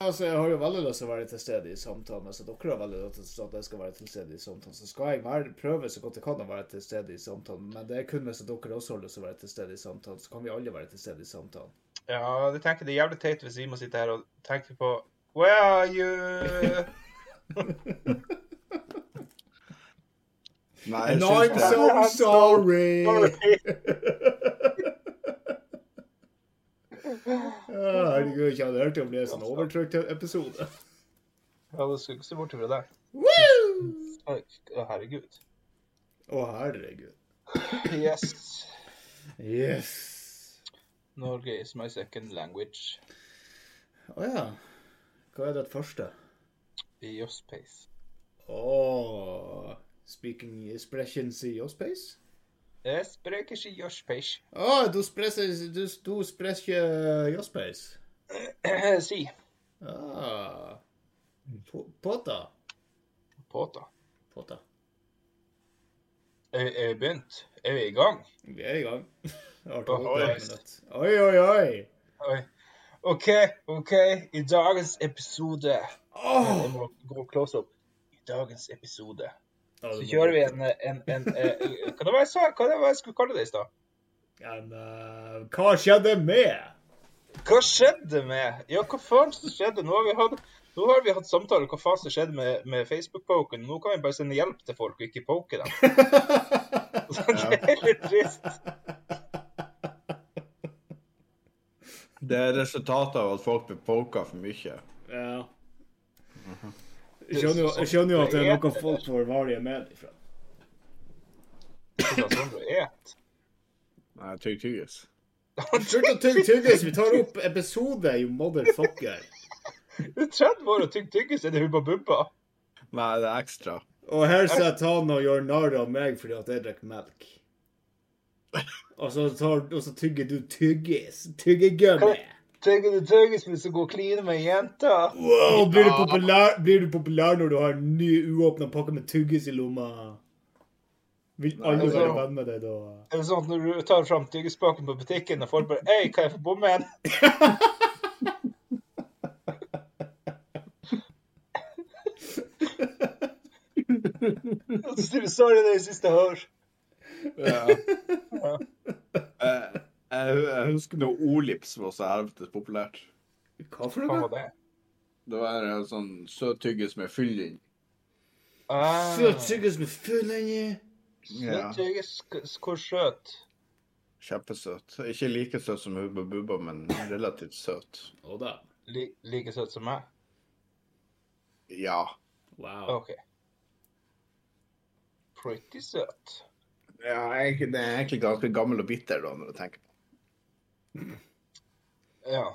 Altså, Jeg har jo veldig lyst til å være til stede i samtalen. Altså, dere har veldig lyst til at jeg skal være til stede i samtalen. Så skal jeg være, prøve så godt jeg kan å være til stede i samtalen. Men det er kun hvis dere også har lyst til å være til stede i samtalen. Så kan vi alle være til stede i samtalen. Ja, det tenker det er jævlig teit hvis vi må sitte her og tenke på Where are you? Nei, jeg And I'm so sorry! Ja, herregud, ikke hadde hørt om det er sånn overtrykt episode. Ja, det skulle ikke se bort fra det. Herregud. Å, herregud. Yes. Yes. Norge is my second language. Å ja. Hva er det første? Your space. Å Speaking expressions i your space? Jeg spreker ikke space. Å, du sprecher du, sprecher your space. si. Ah. Påta. Påta. Påta. Er er vi begynt? Er vi i gang? Vi er i gang. Oi. Oi, oi, oi. OK, OK. I dagens episode oh. Jeg må gå close up. I dagens episode så kjører vi en, en, en, eh, Hva det var jeg sa? Hva det var jeg skulle kalle det i stad? En, uh, hva skjedde med? Hva skjedde med Ja, hva faen som skjedde? Nå har vi hatt, nå har vi hatt samtaler hva faen som skjedde med, med Facebook-poken. Nå kan vi bare sende hjelp til folk og ikke poke dem. det er litt trist. Det er resultatet av at folk blir poka for mye. Ja. Jeg skjønner, jo, jeg skjønner jo at det er noe folk får varige med ifra. Det er sånn du et. Nei, tygg tyggis. Slutt å tygge tyggis, vi tar opp episode, you motherfucker. Du er 30 år og tygg tyggis, er det Hubba Bubba? Nei, det er ekstra. Og her sitter han og gjør narr av meg fordi at jeg drikker melk. Og så, tar, og så tygger du tyggis. Tyggegummi. Du tyggis hvis du går og kliner med ei jente? Wow, blir du, populær, blir du populær når du har en ny uåpna pakke med tyggis i lomma? Vil alle altså- være venn med deg da? Er det sånn at når du tar fram tyggispakken på butikken, og folk bare Hei, kan jeg få bommen? Og så sier du sorry, det er det siste jeg hører. Ja. Eh, jeg, jeg husker når Olips var så helvetes populært. Hva for Hva var det? Det var en sånn søt tyggis med fylling. Ah, Søt tyggis med fylling i. Ja. Tyggis, hvor søt? Kjempesøt. Ikke like søt som Hubba Bubba, men relativt søt. Oh, da. Li, like søt som meg? Ja. Wow. OK. Pretty søt. ja jeg, det er egentlig ganske gammel og bitter, da, når du tenker på. Ja.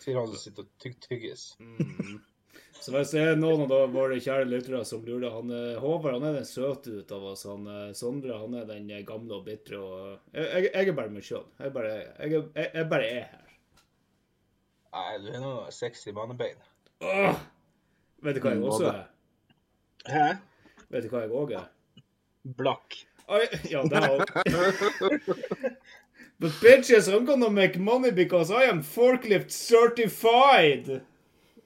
Sier han som sitter og tygger tyggis. Mm. Så hvis det er noen av våre kjære lyttere som lurer han er, Håvard han er den søte ut av oss. Han, eh, Sondre han er den gamle og bitre. Og jeg, jeg, er bare meg sjøl. Jeg, jeg, jeg, bare er her. Nei, du er nå sexy mannebein. Åh! Vet du hva jeg Mm, også er? Hæ? Vet du hva jeg òg er? Blakk. Ja, det òg. But bitches, I'm gonna make money because I am forklift certified.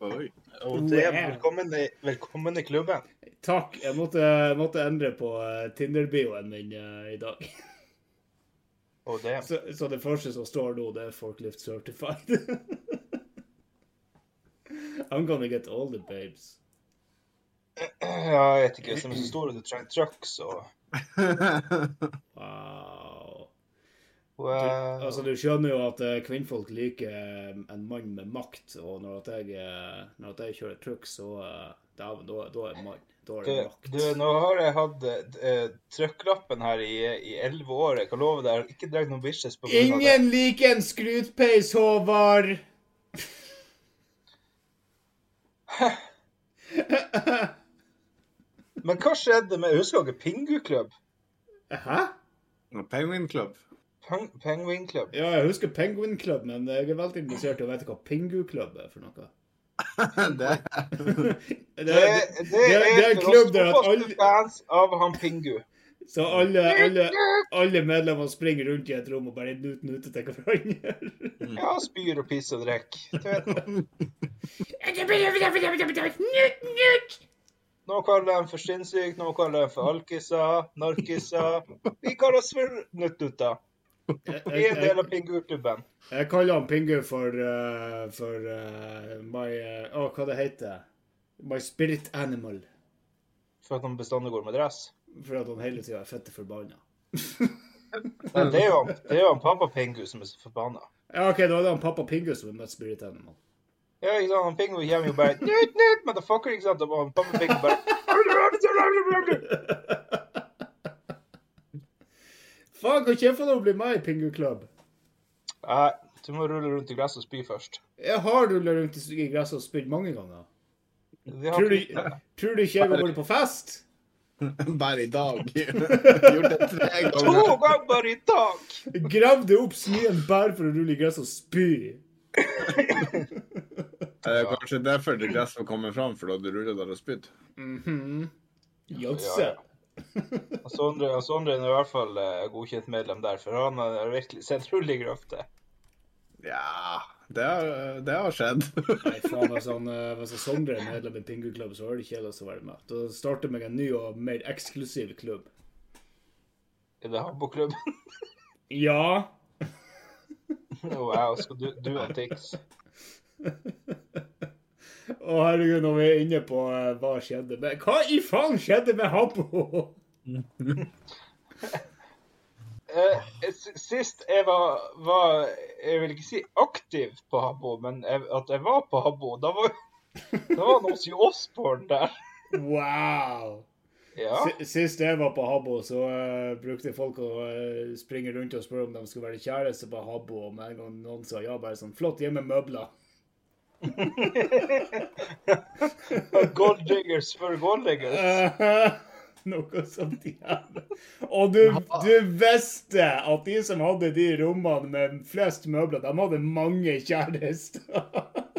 Oi. Og det er velkommen i, velkommen i klubben. Takk. Jeg måtte, måtte endre på eh, Tinder-bioen min eh, i dag. Oh, det Så, så det første som står nå, det er forklift certified. I'm gonna get all the babes. Ja, jeg vet ikke. Som så stor det du trenger trucks og Wow. Wow. Altså, du skjønner jo at eh, kvinnfolk liker eh, en mann med makt, og når at jeg, eh, når at jeg kjører truck, så uh, da, da er mann. Da er det makt. du, nå har jeg hatt uh, trucklappen her i i elleve år. Jeg kan love deg, jeg har ikke dratt noen bitches på grunn av det. Ingen liker en skrutpeis, Håvard! Men hva skjedde med Husker dere Pingu Club? Hæ? Penguin Club. Peng, Penguin Club? Ja, jeg husker Penguin Club, men jeg er veldig interessert i å vite hva Pingu Club er for noe. det, Det, Det, det, det, det er en klubb der at alle fans av han Pingu. Så alle, alle, alle medlemmer springer rundt i et rom og bare nut-nuter til hverandre. Ja, spyr og pisser og drikker. Du vet nå. Kaller de for sinnssyke, nå kaller de for alkiser, narkiser. Vi kaller oss for nuttutter. Jeg, jeg, jeg, del av Pinguklubben. jeg kaller han Pingu for, uh, for uh, my Å, uh, hva det heter My spirit animal. For at han bestandig går med dress. For at han hele tida er fette forbanna. Det er jo han, det er jo han pappa Pingu som er forbanna. Ja, OK, da er det han pappa Pingu som er med spirit animal. Ja, ikke sant? Han Pingu kommer jo bare Nut, nut, motherfucker, ikke sant? Og pappa Pingu bare Faen, kan ikke jeg få lov å bli med i Pingu Club? Nei, du må rulle rundt i gresset og spy først. Jeg har rulla rundt i i gresset og spydd mange ganger. Tror du, tror du ikke jeg har vært på fest? Bare i dag. Gjort det tre ganger. To ganger. bare i dag! Gravde opp smien bare for å rulle i gresset og spy. Det er kanskje derfor det gresset kommer fram, for da du ruller der og spydd. Mm -hmm. Sondre er i hvert fall eh, godkjent medlem der, for han har virkelig sett hull i grøfta. Ja, det har, det har skjedd. Nei, faen, hvis han, eh, hvis Sondre er medlem i Pingu-klubben, så har det kjedelig å være med. Da starter meg en ny og mer eksklusiv klubb. Er det Habbo-klubben? Ja. wow, skal du, du og Tix? Å, herregud, når vi er inne på eh, hva skjedde med Hva i faen skjedde med Habbo? Eh, s- sist jeg var, var Jeg vil ikke si aktiv på Habbo, men jeg, at jeg var på Habbo, da var da var han også i Osborn der. Wow. Ja. Si- Sist jeg var på Habbo, så eh, brukte folk å eh, springe rundt og spørre om de skulle være kjæreste på Habbo. Og med en gang noen sa ja, bare sånn Flott, hjemme møbler. Gold diggers for gold diggers. Noe som de hadde. Og du, du visste at de som hadde de rommene med flest møbler, de hadde mange kjærester.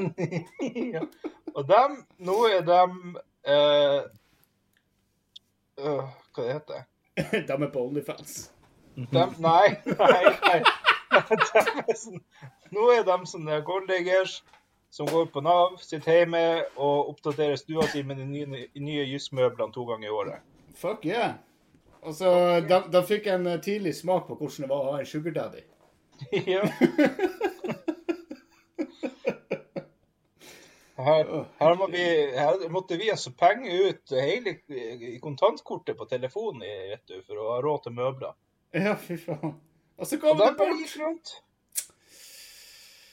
ja. Og dem, nå er dem eh, øh, Hva det heter det? De er på Onlyfans. Dem, nei, nei, nei. Dem er sånn, nå er de sånne golddiggers som går på Nav, sitter hjemme og oppdaterer stua si med de nye, nye jusmøblene to ganger i året. Fuck yeah. Altså, da, da fikk en eh, tidlig smak på hvordan det var å ha en sugar daddy. ja. Her, her, må vi, her måtte vi altså penge ut hele i kontantkortet på telefonen du, for å ha råd til møbler. Ja, fy faen. Og så kom og det bort.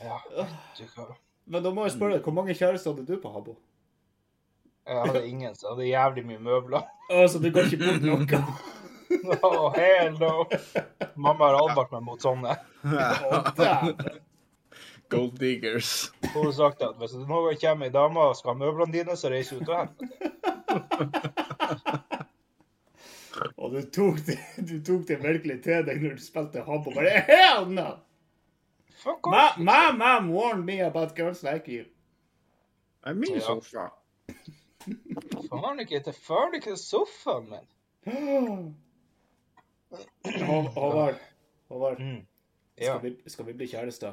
Ja, vet du hva. Men da må jeg spørre deg, hvor mange kjærester hadde du på Habbo? Jeg hadde ingen, så jeg hadde jævlig mye møbler. Altså, du kan ikke bort noe. Oh, hell no. Mamma har advart meg mot sånne. Oh. Gold diggers. Hun har sagt at hvis det noen gang kommer ei dame og skal ha møblene dine, så reiser hun til helvete. Og du tok, det, du tok det virkelig til deg når du spilte Habbo. Bare hell no! Fuck My, off. my mom warned me about girls like you. I mean Ja. sofa. Faen ikke til faen ikke sofaen min. Håvard, Håvard, Mm. Ja. skal, vi, skal vi bli kjærester?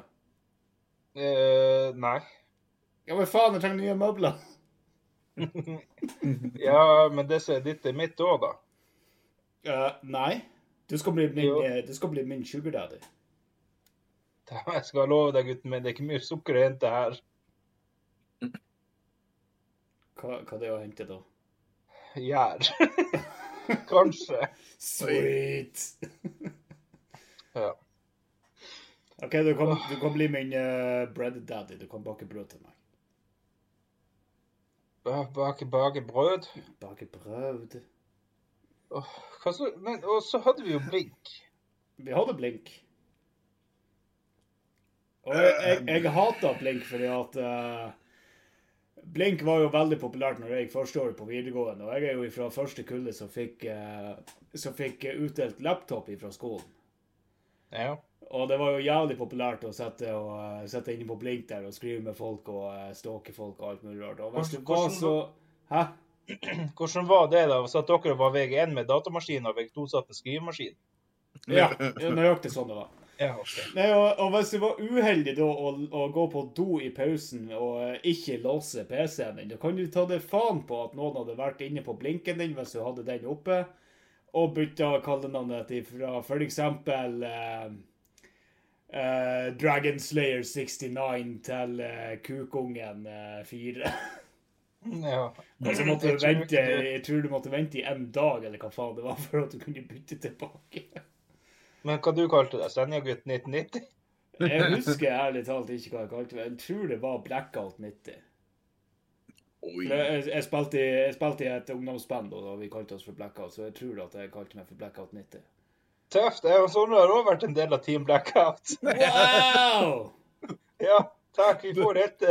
Uh, nei. Ja, men faen, jeg trenger nye møbler. Ja, men det som er ditt, er mitt òg, da. Uh, nei. Du skal bli min, Jo. eh, du skal bli min sugar daddy. Jeg skal love deg, gutten min, det er ikke mye sukker å hente her. Hva, hva det er å hente da? Gjær. Kanskje. Sweet! Ja. OK, du kan, du kan bli min uh, bread daddy. Du kan bake brød til meg. Bake, bake brød. Bake brød Oh, så, men, og så hadde vi jo blink. Vi hadde Blink. Og jeg, jeg, jeg hata Blink fordi at uh, Blink var jo veldig populært når jeg gikk første året på videregående. Og jeg er jo fra første kullet som fikk, uh, som fikk utdelt laptop fra skolen. Ja. Og det var jo jævlig populært å sette, og, eh, sette inne på Blink der og skrive med folk og uh, stalke folk og alt mulig rart. Og hvis du var så Hæ? hvordan var det da? Så at dere var VG1 med datamaskin og VG2 satt med skrivemaskin? Ja, nøyaktig sånn det var. Ja. Nei, og, og hvis du var uheldig da å, å gå på do i pausen og ikke låse PC-en din, da kan du ta det faen på at noen hadde vært inne på blinken din hvis du hadde den oppe, og bytta kallenavnet til fra eksempel eh, eh, Dragon Slayer 69 til eh, Kukungen eh, 4. Ja. Og så måtte Jeg tror vente, du- jeg tror du måtte vente i en dag, eller hva faen det var, for at du kunne bytte tilbake. Men hva du kalte det? Senjagutt 1990? Jeg husker ærlig talt ikke hva jeg kalte meg. Jeg tror det var Blackout 90. Oi. Jeg, jeg, spilte, i, jeg spilte i et ungdomsband, da vi kalte oss for Blackout, så jeg tror at jeg kalte meg for Blackout 90. Tøft. Jeg og Sondre har òg vært en del av Team Blackout. Wow! Ja, takk. Vi for helt,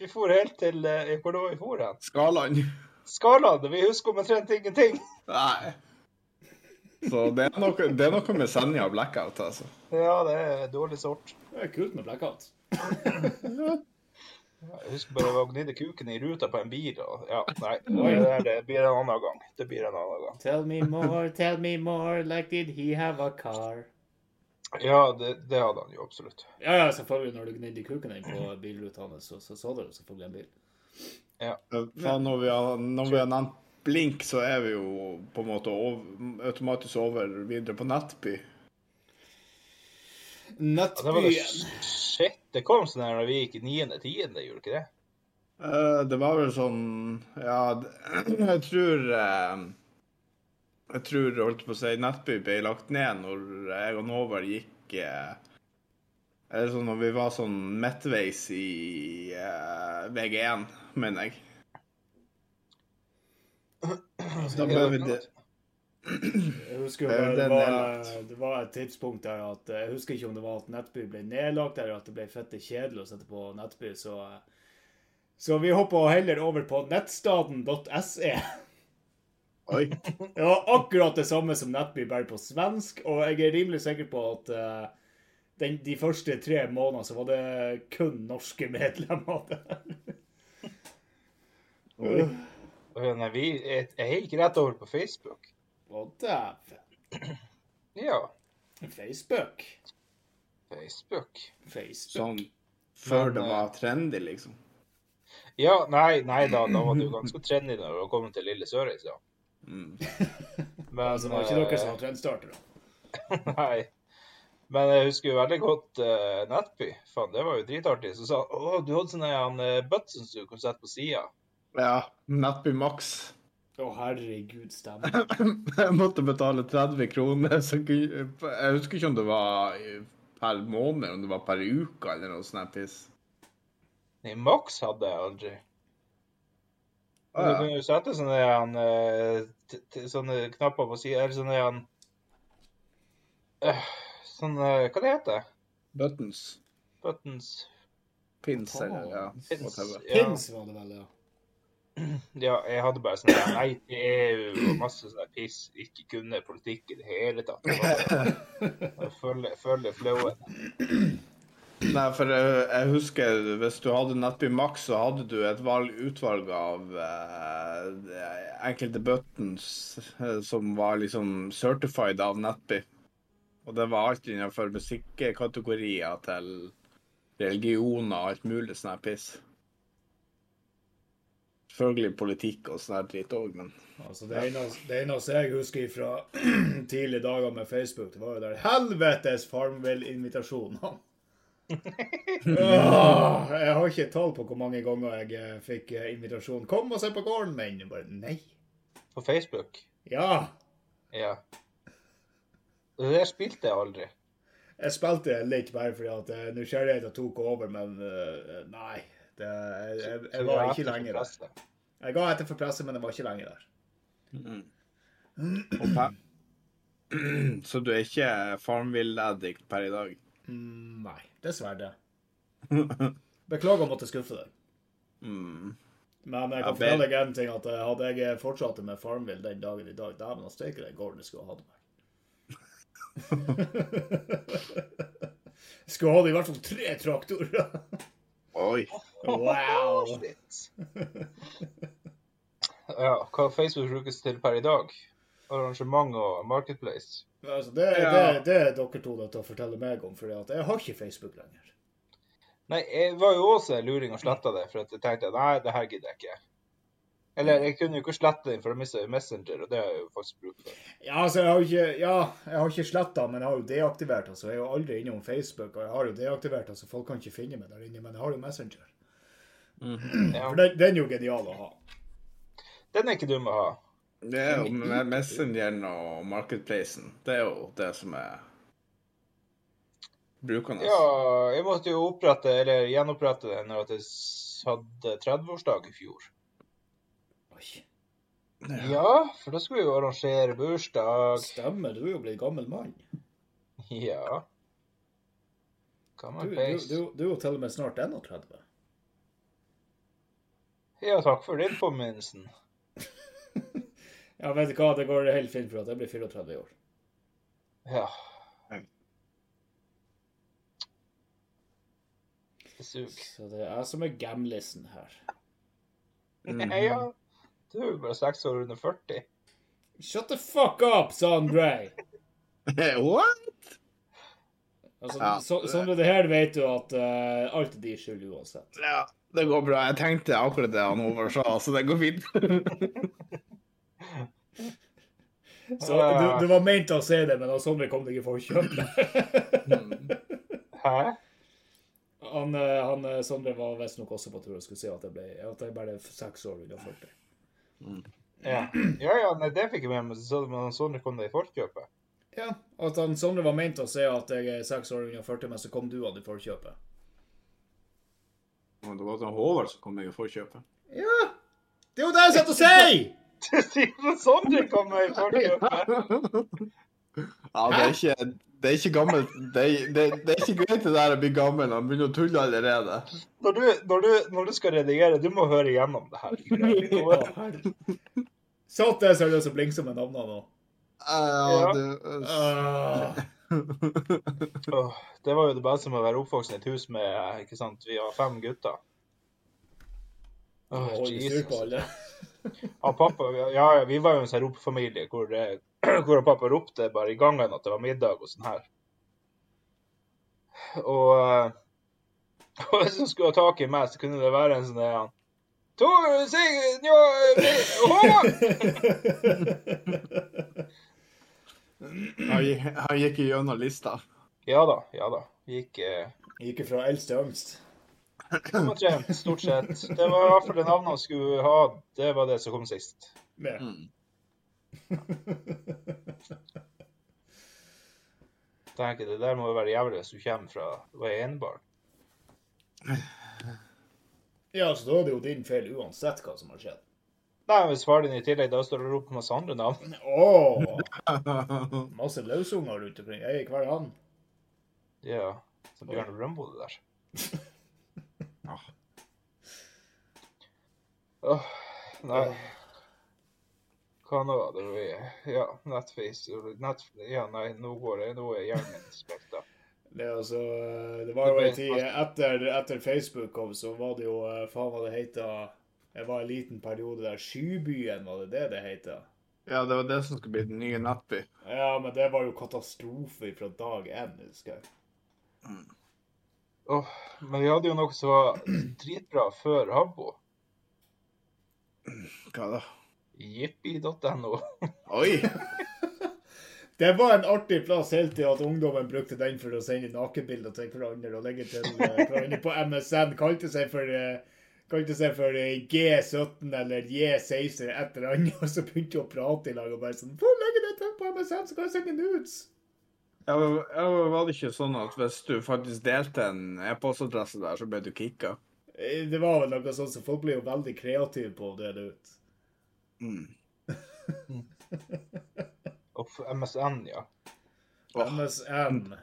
vi for helt til eh, Hvor var vi for hen? Skalaen. Skalaen. Vi husker omtrent ingenting. Nei. Så det er noe, det er noe med Senja og blackout, altså. Ja, det er dårlig sort. Det er kult med Blackout. Jeg husker bare å gnidde kuken i ruta på en bil. Og, ja, nei, det, der, det blir en annen gang. Det blir en annen gang. Tell me more, tell me more, like did he have a car? Ja, det, det hadde han jo absolutt. Ja, ja, selvfølgelig, når du gnidde kuken inn på bilruta hans, så, så så du selvfølgelig en bil. Ja, når vi har, når vi har nevnt Blink, så er vi jo på en måte over, automatisk over videre på Nettby. Ja, Nettbyen. shit, det kom sånn her når vi gikk i niende, tiende, gjorde ikke det? Uh, Det var vel sånn Ja, jeg tror uh, Jeg tror, holdt på å si, Nettby ble lagt ned når jeg og Håvard gikk uh, Eller sånn når vi var sånn midtveis i eh, VG1, mener jeg. Da ble vi det. Jeg husker jo Det- bare, det det, var, det var et tidspunkt der at Jeg husker ikke om det var at Nettby ble nedlagt, eller at det ble fette kjedelig å sette på Nettby, så Så vi hoppa heller over på nettstaden.se. Oi. Det var akkurat det samme som Nettby, bare på svensk, og jeg er rimelig sikker på at eh, den, de første tre månedene så var det kun norske medlemmer der. Nei, vi, jeg, jeg gikk rett over på Facebook. Å, dæven. Ja, Facebook. Facebook. Facebook. Sånn før det eh, var trendy, liksom. Ja, nei, nei da, da var det jo ganske trendy når du kom til Lille Sørreisa. Mm. Men Altså, det var ikke dere som eh, var trendstartere. Nei. Men jeg husker jo veldig godt uh, Nettby. Faen, det var jo dritartig. Så sa han å, du hadde sånn en uh, som du kunne sette på sida. Ja. Nettby Max. Å, herregud, stemmer. Jeg måtte betale 30 kroner. Så jeg husker ikke om det var per måned, om det var per uke eller noe sånt piss. Nei, Max hadde jeg aldri. Ah, ja. Du kunne jo sette sånne, en, eh, t- t- sånne knapper på sida, eller sånne en, eh, Sånne Hva det heter Buttons. Buttons Pins eller ja. Pins. Pins var det vel, ja. Ja, jeg hadde bare sånn nei til EU og masse sånn piss. Ikke kunne politikk i det hele tatt. Følger å Følge, følge flowen. Nei, for jeg, jeg husker hvis du hadde Nettby Max, så hadde du et valg, utvalg av eh, enkelte buttons eh, som var liksom certified av Nettby. Og det var alt innenfor musikkategorier til religioner og alt mulig sånn piss. Selvfølgelig politikk og sånn dritt òg, men Altså, det, eneste, det eneste jeg husker fra tidlige dager med Facebook, det var jo der helvetes Farmville-invitasjonene. Åh, jeg har ikke tall på hvor mange ganger jeg eh, fikk eh, invitasjon. 'Kom og se på gården min.' Jeg bare nei. På Facebook. Ja. Ja. Det spilte jeg aldri. Jeg spilte litt bare fordi at eh, nysgjerrigheten tok over, men nei. Det, jeg, jeg, jeg var ikke lenger der. Jeg ga etter for presset, men jeg var ikke lenger der. Og pe- Så du er ikke Farmville-addict per i dag? Mm, nei, dessverre. Beklager å måtte skuffe deg. Mm. Men jeg kan fortelle deg en ting, at eh, hadde jeg fortsatt med Farmville den dagen i dag, dæven da steike den gården jeg skulle hatt meg. skulle hatt i hvert fall tre traktorer. Oi. wow. Shit. ja, hva Facebook brukes til per i dag? Arrangement og Marketplace. Altså, det, Ja. det, det er dere to nødt til å fortelle meg om, for jeg har ikke Facebook lenger. Nei, jeg var jo også luring og sletta det, for at jeg tenkte nei, det her gidder jeg ikke. Eller jeg kunne jo ikke slette den, for da mista jeg Messenger, og det har jeg jo faktisk bruk for. Ja, altså, jeg har ikke, ja, jeg har ikke sletta, men jeg har jo deaktivert. altså. Jeg er jo aldri innom Facebook, og jeg har jo deaktivert, altså folk kan ikke finne meg der inne, men jeg har jo Messenger. Ja. For den, den er jo genial å ha. Den er ikke dum å ha. Det er jo med Messengeren og Marketplacen. Det er jo det som er brukende. Ja, jeg måtte jo opprette, eller gjenopprette den når jeg hadde 30-årsdag i fjor. Oi, Ja, for da skulle vi jo arrangere bursdag. stemmer, du er jo blitt gammel mann. Ja. Du, Gammel du, peis. du, du er jo til og med snart 31. Ja, takk for din påminnelsen. Ja, vet du hva, det går helt fint for at jeg blir 34 i år. Ja. Det suger. Så det er jeg som er gamlisen her. Mhm. Ja, du er jo bare seks år under 40. Shut the fuck up, Sondre! What? Altså, Ja. så, Sondre, det her vet du at uh, alt er din skyld uansett. Ja, det går bra. Jeg tenkte akkurat det han Håvard sa, så det går fint. Så du, du var ment å si det, men Sondre kom deg ikke for Hæ? Han, eh, han eh, Sondre var visstnok også på tur og skulle si at jeg, ble, at jeg bare er seks år under 40. Ja. ja, ja, nei, det fikk jeg med meg. Så men Sondre kom deg i forkjøpet. Ja, at han Sondre var ment å si at jeg er seks år unna 40, men så kom du han i forkjøpet. Men det var sånn Håvard som kom meg i forkjøpet. Ja! Det er jo det jeg sitter og sier! Du sier at Sondre kom meg i forkjøpet! Ja, det er ikke, det er ikke gammelt. Det er, det, det er ikke greit det der å bli gammel. Han begynner å tulle allerede. Når du, når, du, når du skal redigere, du må høre igjennom det her. Satt det seriøst og blingsa med navnene navn nå? Ja, det, Ah. Det var jo det beste med å være oppvoksen i et hus med ikke sant, Vi har fem gutter. Oh, Jesus. Ja, pappa, ja, ja, vi var jo en sånn ropefamilie hvor, eh, hvor pappa ropte bare i gangen at det var middag og sånn her. Og, eh, og hvis han skulle ha tak i meg, så kunne det være en sånn der Tor, eh, han, gikk- han gikk gjennom lista. Ja da, ja da. Gikk eh, Gikk fra eldst til yngst. omtrent, stort sett. Det var i hvert fall det navnet han skulle ha. Det var det som kom sist. Ja, Mm. tenker Det der må jo være jævlig hvis du kommer fra du er enebarn. Ja, så da er det jo din feil uansett hva som har skjedd. Nei, hvis far din i tillegg da står og roper masse andre navn Oh. masse løsunger rundt omkring. Jeg gikk hver han. Ja, så Bjørn Rønbo det der. Ja. Åh, nei. Hva nå? Det vi ja, Netface Net, Ja, nei, nå går det. Nå er hjernen spekta. Det, altså, det var jo en tid etter, etter Facebook kom, så var det jo eh, Faen hva det heter Det var en liten periode der. Skybyen, var det det det heter? Ja, det var det som skulle bli den nye Nettby. Ja, men det var jo katastrofe fra dag én, husker jeg. Åh, men vi hadde jo noe som var dritbra før Habbo. Hva da? Jippi.no. Oi! Det var en artig plass helt til at ungdommen brukte den for å sende nakenbilder til hverandre og legge til eh, hverandre på MSN. Kalte seg for, eh, kalte seg for eh, G17 eller J16 eller et eller annet. Og så begynte de å prate i lag og bare sånn Få legge det til på MSN, så kan jeg sende nudes. Ja, Var det ikke sånn at hvis du faktisk delte en e-postadresse der, så ble du kicka? Det var vel noe sånt, så folk ble jo veldig kreative på å dele ut. Mm. Uff, MSN, ja. Åh, MSN.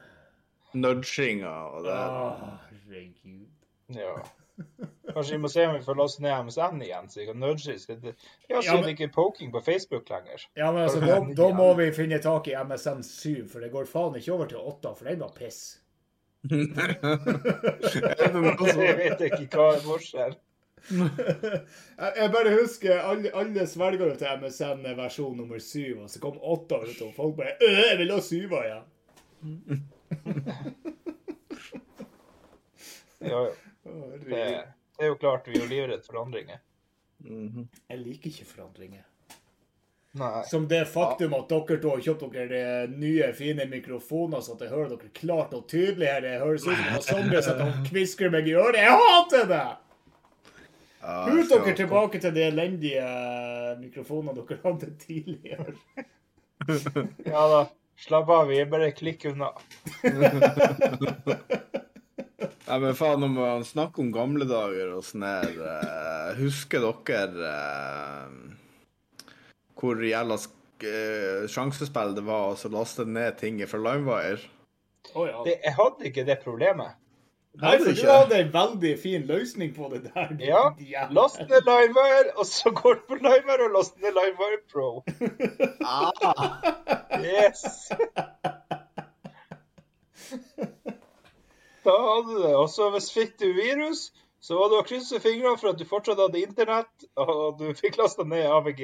Nudginga og det der. Å, Herregud. ja. Kanskje vi må se om vi får laste ned MSN igjen, så vi kan nudge i stedet. Ja, så er men- det ikke poking på Facebook lenger. Ja, men altså, da, da må vi finne tak i MSN 7, for det går faen ikke over til 8, for den var piss. er det Jeg vet ikke hva er forskjell. Jeg bare husker alle, alle svelger til MSN versjon nummer syv, og så kom åtta ut, og folk bare «Øh, Jeg vil ha syva igjen! Ja, ja. Det, det er jo klart vi er for forandringer. Mhm. Jeg liker ikke forandringer. Nei. Som det faktum at dere to har kjøpt dere eh, nye, fine mikrofoner, så at jeg hører dere klart og tydelig her. Det høres ut som sitter og kvisker meg i øret. Jeg hater det! Så- dere tilbake til de elendige mikrofonene dere hadde tidligere. Ja da. Slapp av, vi er bare klikk unna. Nei, men faen, når man snakker om gamle dager og sånn her uh, Husker dere uh, hvor jævla sk eh, sjansespill det var å så laste ned ting fra LimeWire? Oh, ja. Jeg hadde ikke det problemet. Nei, for du du hadde en veldig fin løsning på det der. Ja. jævel. Last ned LimeWire, og så går du på LimeWire og last ned LimeWire Pro. Ah, Yes! Da hadde du det. Og så hvis fikk du virus, så var det å krysse fingrene for at du fortsatt hadde internett, og du fikk lasta ned AVG.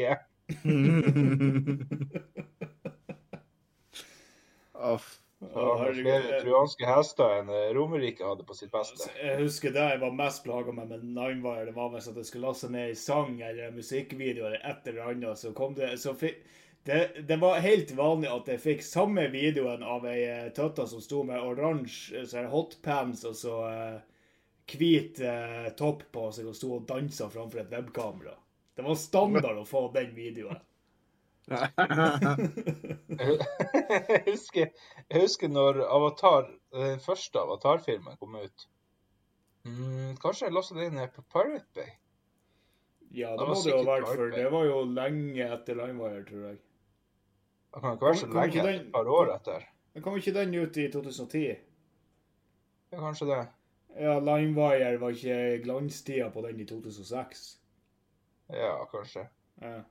Aff. Og herregud. flere truanske hester enn eh, Romerike hadde på sitt beste. Jeg husker det jeg var mest plaga med med Ninewire. Det var hvis jeg skulle laste ned en sang eller en musikkvideo eller et eller annet. Så kom det så fikk, det, det var helt vanlig at jeg fikk samme videoen av ei tøtta som sto med oransje så hotpants og så eh, hvit eh, topp på seg og sto og dansa framfor et webkamera. Det var standard å få den videoen. Jeg, husker, jeg husker når Avatar, den første Avatar-filmen kom ut. Mm, kanskje jeg lasta den ned på Pirate Bay? Ja, Det det må det ha vært, for det var jo lenge etter Limewire, tror jeg. Det kan ikke være så kom lenge, den- et par år etter. Men kom ikke den ut i 2010? Ja, kanskje det. Ja, Limewire var ikke glanstida på den i 2006. Ja, kanskje. Ja.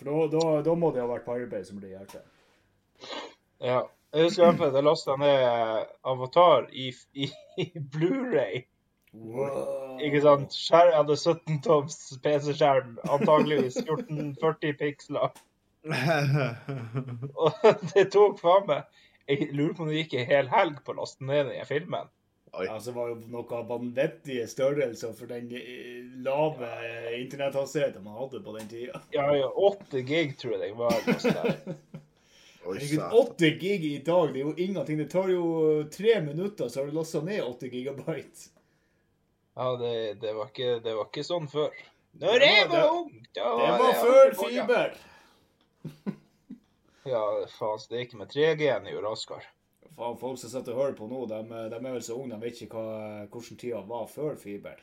For da, må det ha vært Pirate som ble hjertet. Ja. Jeg husker i hvert fall at jeg lasta ned Avatar i, i, i Blu-ray. Wow. Ikke sant? Skjær, jeg hadde 17 toms PC-skjerm, antageligvis 1440 piksler. Og det tok faen meg Jeg lurer på om det gikk en hel helg på å laste ned den filmen. Oi. Altså, det var jo noe vanvittige størrelser for den eh, lave internetthastigheten man hadde på den tida. Ja, ja, 8 gig tror jeg det var. Herregud, 8 gig i dag, det er jo ingenting. Det tar jo tre minutter, så har du lasta ned 8 gigabyte. Ja, det, det, var ikke, det var ikke sånn før. Når jeg Det var- var ung, da Det var før fiber. Ja, faen, gikk med 3G-en jo raskere. Faen, folk som sitter og hører på nå, de, de er vel så unge, de vet ikke hva, hvordan tida var før fiber.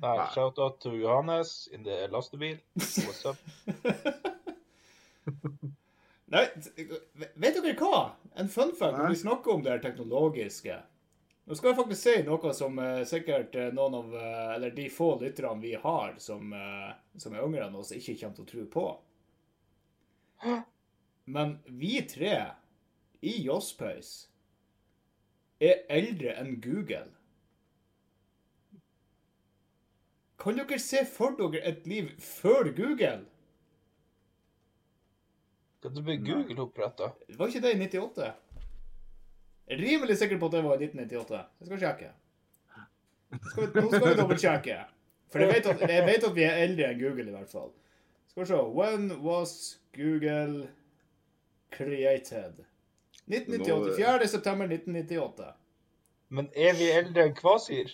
Nei, Nei. shout-out to Johannes in the lastebil. What's up? Nei, vet dere hva? En fun fact når vi snakker om det her teknologiske. Nå skal jeg faktisk si noe som uh, sikkert eh, noen av uh, Eller de få lytterne vi har som, uh, som er yngre enn oss, ikke kommer til å tro på. Men vi tre i Jåspeis er eldre enn Google. Kan dere se for dere et liv før Google? Kan du bli Google-oppretta? Var ikke det i 98? Jeg er rimelig sikker på at det var i 1998. Jeg skal sjekke. Skal vi, nå skal vi dobbeltsjekke. For jeg vet, at, jeg vet at vi er eldre enn Google, i hvert fall. Skal vi se. When was Google created? 1998. 4. september 1998. Men er vi eldre enn Kvasir?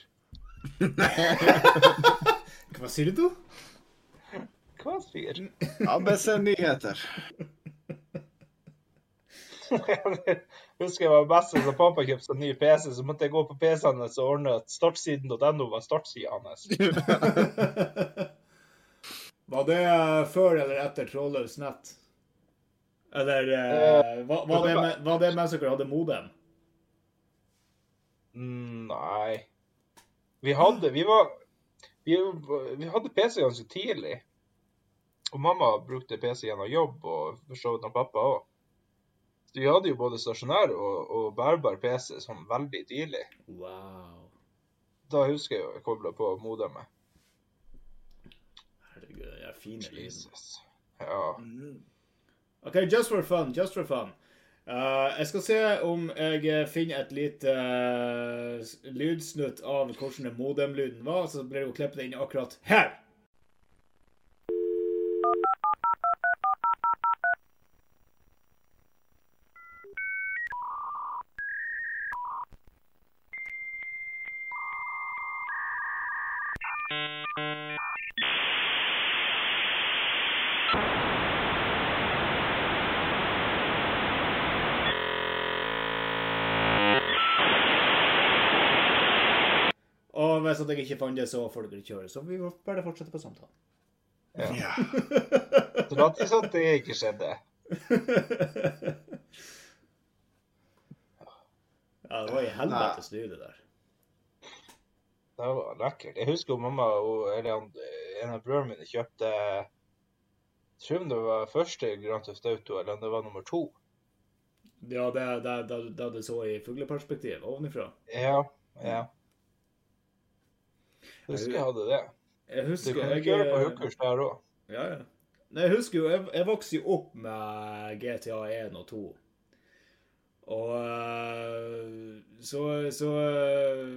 Hva sier du? Kvasir? ABC Nyheter. Husker jeg var best da pappa kjøpte seg ny PC, så måtte jeg gå på PC-en hans og ordne at startsiden.no var startsida hans. Var det før eller etter Trådløs nett? Eller uh, var, var, det med, var det hadde modem? Mm, Nei. Vi hadde Vi var Vi, vi hadde PC ganske tidlig. Og mamma brukte PC gjennom jobb, og for så vidt pappa òg. Så vi hadde jo både stasjonær og, og bærbar PC sånn veldig tidlig. Wow. Da husker jeg jo jeg kobla på modemet. fine lyden. Jesus. Ja. OK, just for fun. Just for fun. Uh, jeg skal se om jeg eh, finner et lite uh, lydsnutt av hvordan den modemlyden var, så blir det jo klippet inn akkurat her. Hvis jeg ikke fant det, så får dere kjøre. Så vi bare fortsette på samtalen. Ja. Til at det ikke skjedde. Ja, det var i helvetes lyd, det der. Det var lekkert. Jeg husker jo mamma og eller en av brødrene mine kjøpte Jeg tror det var første Grand Theft Auto, eller om det var nummer to. Ja, det, det, det, det du så i fugleperspektiv ovenifra. Ja, ja. Jeg husker jeg hadde det. Jeg Du husker kan jeg, ikke det på hookers der òg. Ja, ja. Nei, jeg husker jo, jeg, jeg vokste jo opp med GTA 1 og 2. Og eh, så, så eh,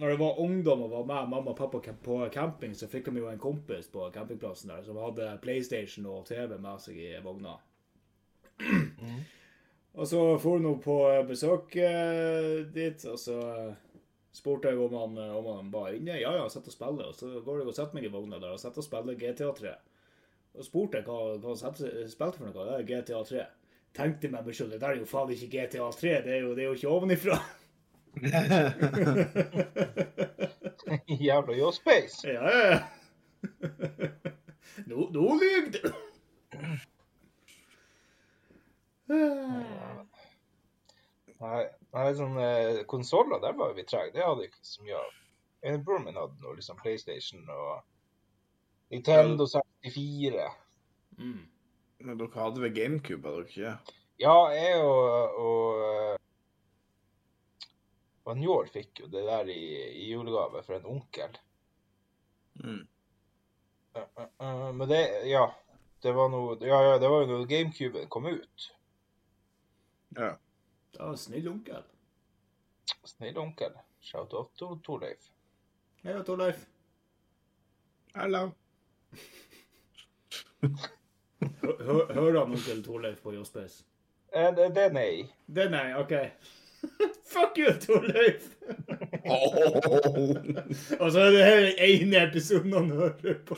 Når jeg var ungdom og var med mamma og pappa på camping, så fikk de jo en kompis på campingplassen der som hadde PlayStation og TV med seg i vogna. Og så for hun på besøk eh, dit, og så spurte jeg om han, om han var inne. Ja, ja, sitter og spille. Og så går jeg og setter meg i vogna der og setter og spiller GTA 3. Og spurte jeg hva, hva han spilte for noe. Det er GTA 3. Tenkte meg selv, det der er jo faen ikke GTA 3, det er jo, det er jo ikke ovenifra. Jævla Yo Space. Ja, ja, ja. Nå, nå lyver du! Nei, nei sånn eh, konsoller, der var vi trege. Det hadde ikke så mye av. En bror min hadde noe liksom PlayStation og Nintendo 64. Mm. Men dere hadde vel GameCube, hadde dere ikke? Ja, jeg og, og og Njål fikk jo det der i, i julegave fra en onkel. Mm. Eh, eh, Men det, ja. Det var noe, ja, ja, det var jo når GameCuben kom ut. Ja. Var snill onkel. Snill onkel. Shout-out til Torleif. Hei, Torleif. Hallo. Hø- hø- Hører han onkel Torleif på Jospes? Eh, det, det er nei. Det er nei, OK. Fuck you, Torleif! Og så er det her den ene episoden han hører på.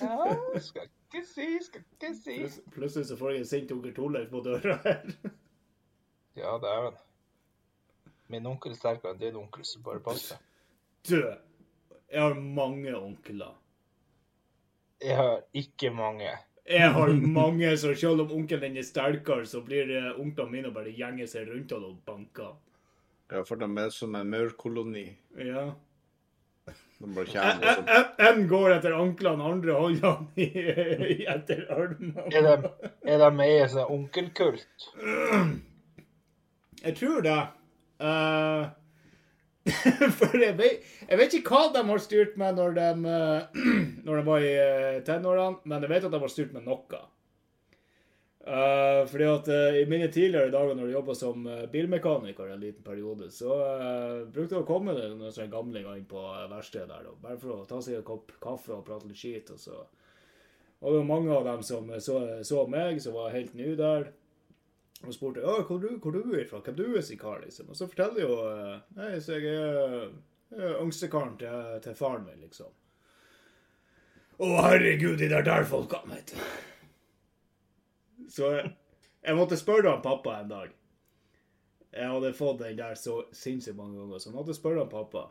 Ja, skal Plutselig så får jeg en sint onkel Torleif på døra her. Ja, det er han. Min onkel er sterkere enn din onkel, så bare pass deg. Du, jeg har mange onkler. Jeg har ikke mange. Jeg har mange, så selv om onkelen din er sterkere, så blir det onklene mine bare gjenge seg rundt han og banker. Ja, for de er som en maurkoloni. Ja. De En, går etter anklene, andre i etter armene. Er de, er de med i seg sånn onkelkult? Jeg tror det. Uh, for jeg vet, jeg vet ikke hva de har styrt med når de, eh, når de var i eh, tenårene, men jeg vet at de har styrt med noe. Eh, fordi at uh, I mine tidligere dager når jeg jobba som uh, bilmekaniker en liten periode, så brukte det å komme det noen sånne gamlinger inn på verkstedet der, da, bare for å ta seg en kopp kaffe og prate litt skit. og så og det var mange av dem som så, så meg, som var helt ny der. Og spurte ja, hvor du, hvor du er fra, hvem du er sikar, liksom. Og så forteller jeg jo Nei, så jeg er, jeg yngstekaren til, til faren min, liksom. Å, herregud, de der der folka, vet du. Så jeg, måtte spørre han pappa en dag. Jeg hadde fått den der så sinnssykt mange ganger, så jeg måtte spørre han pappa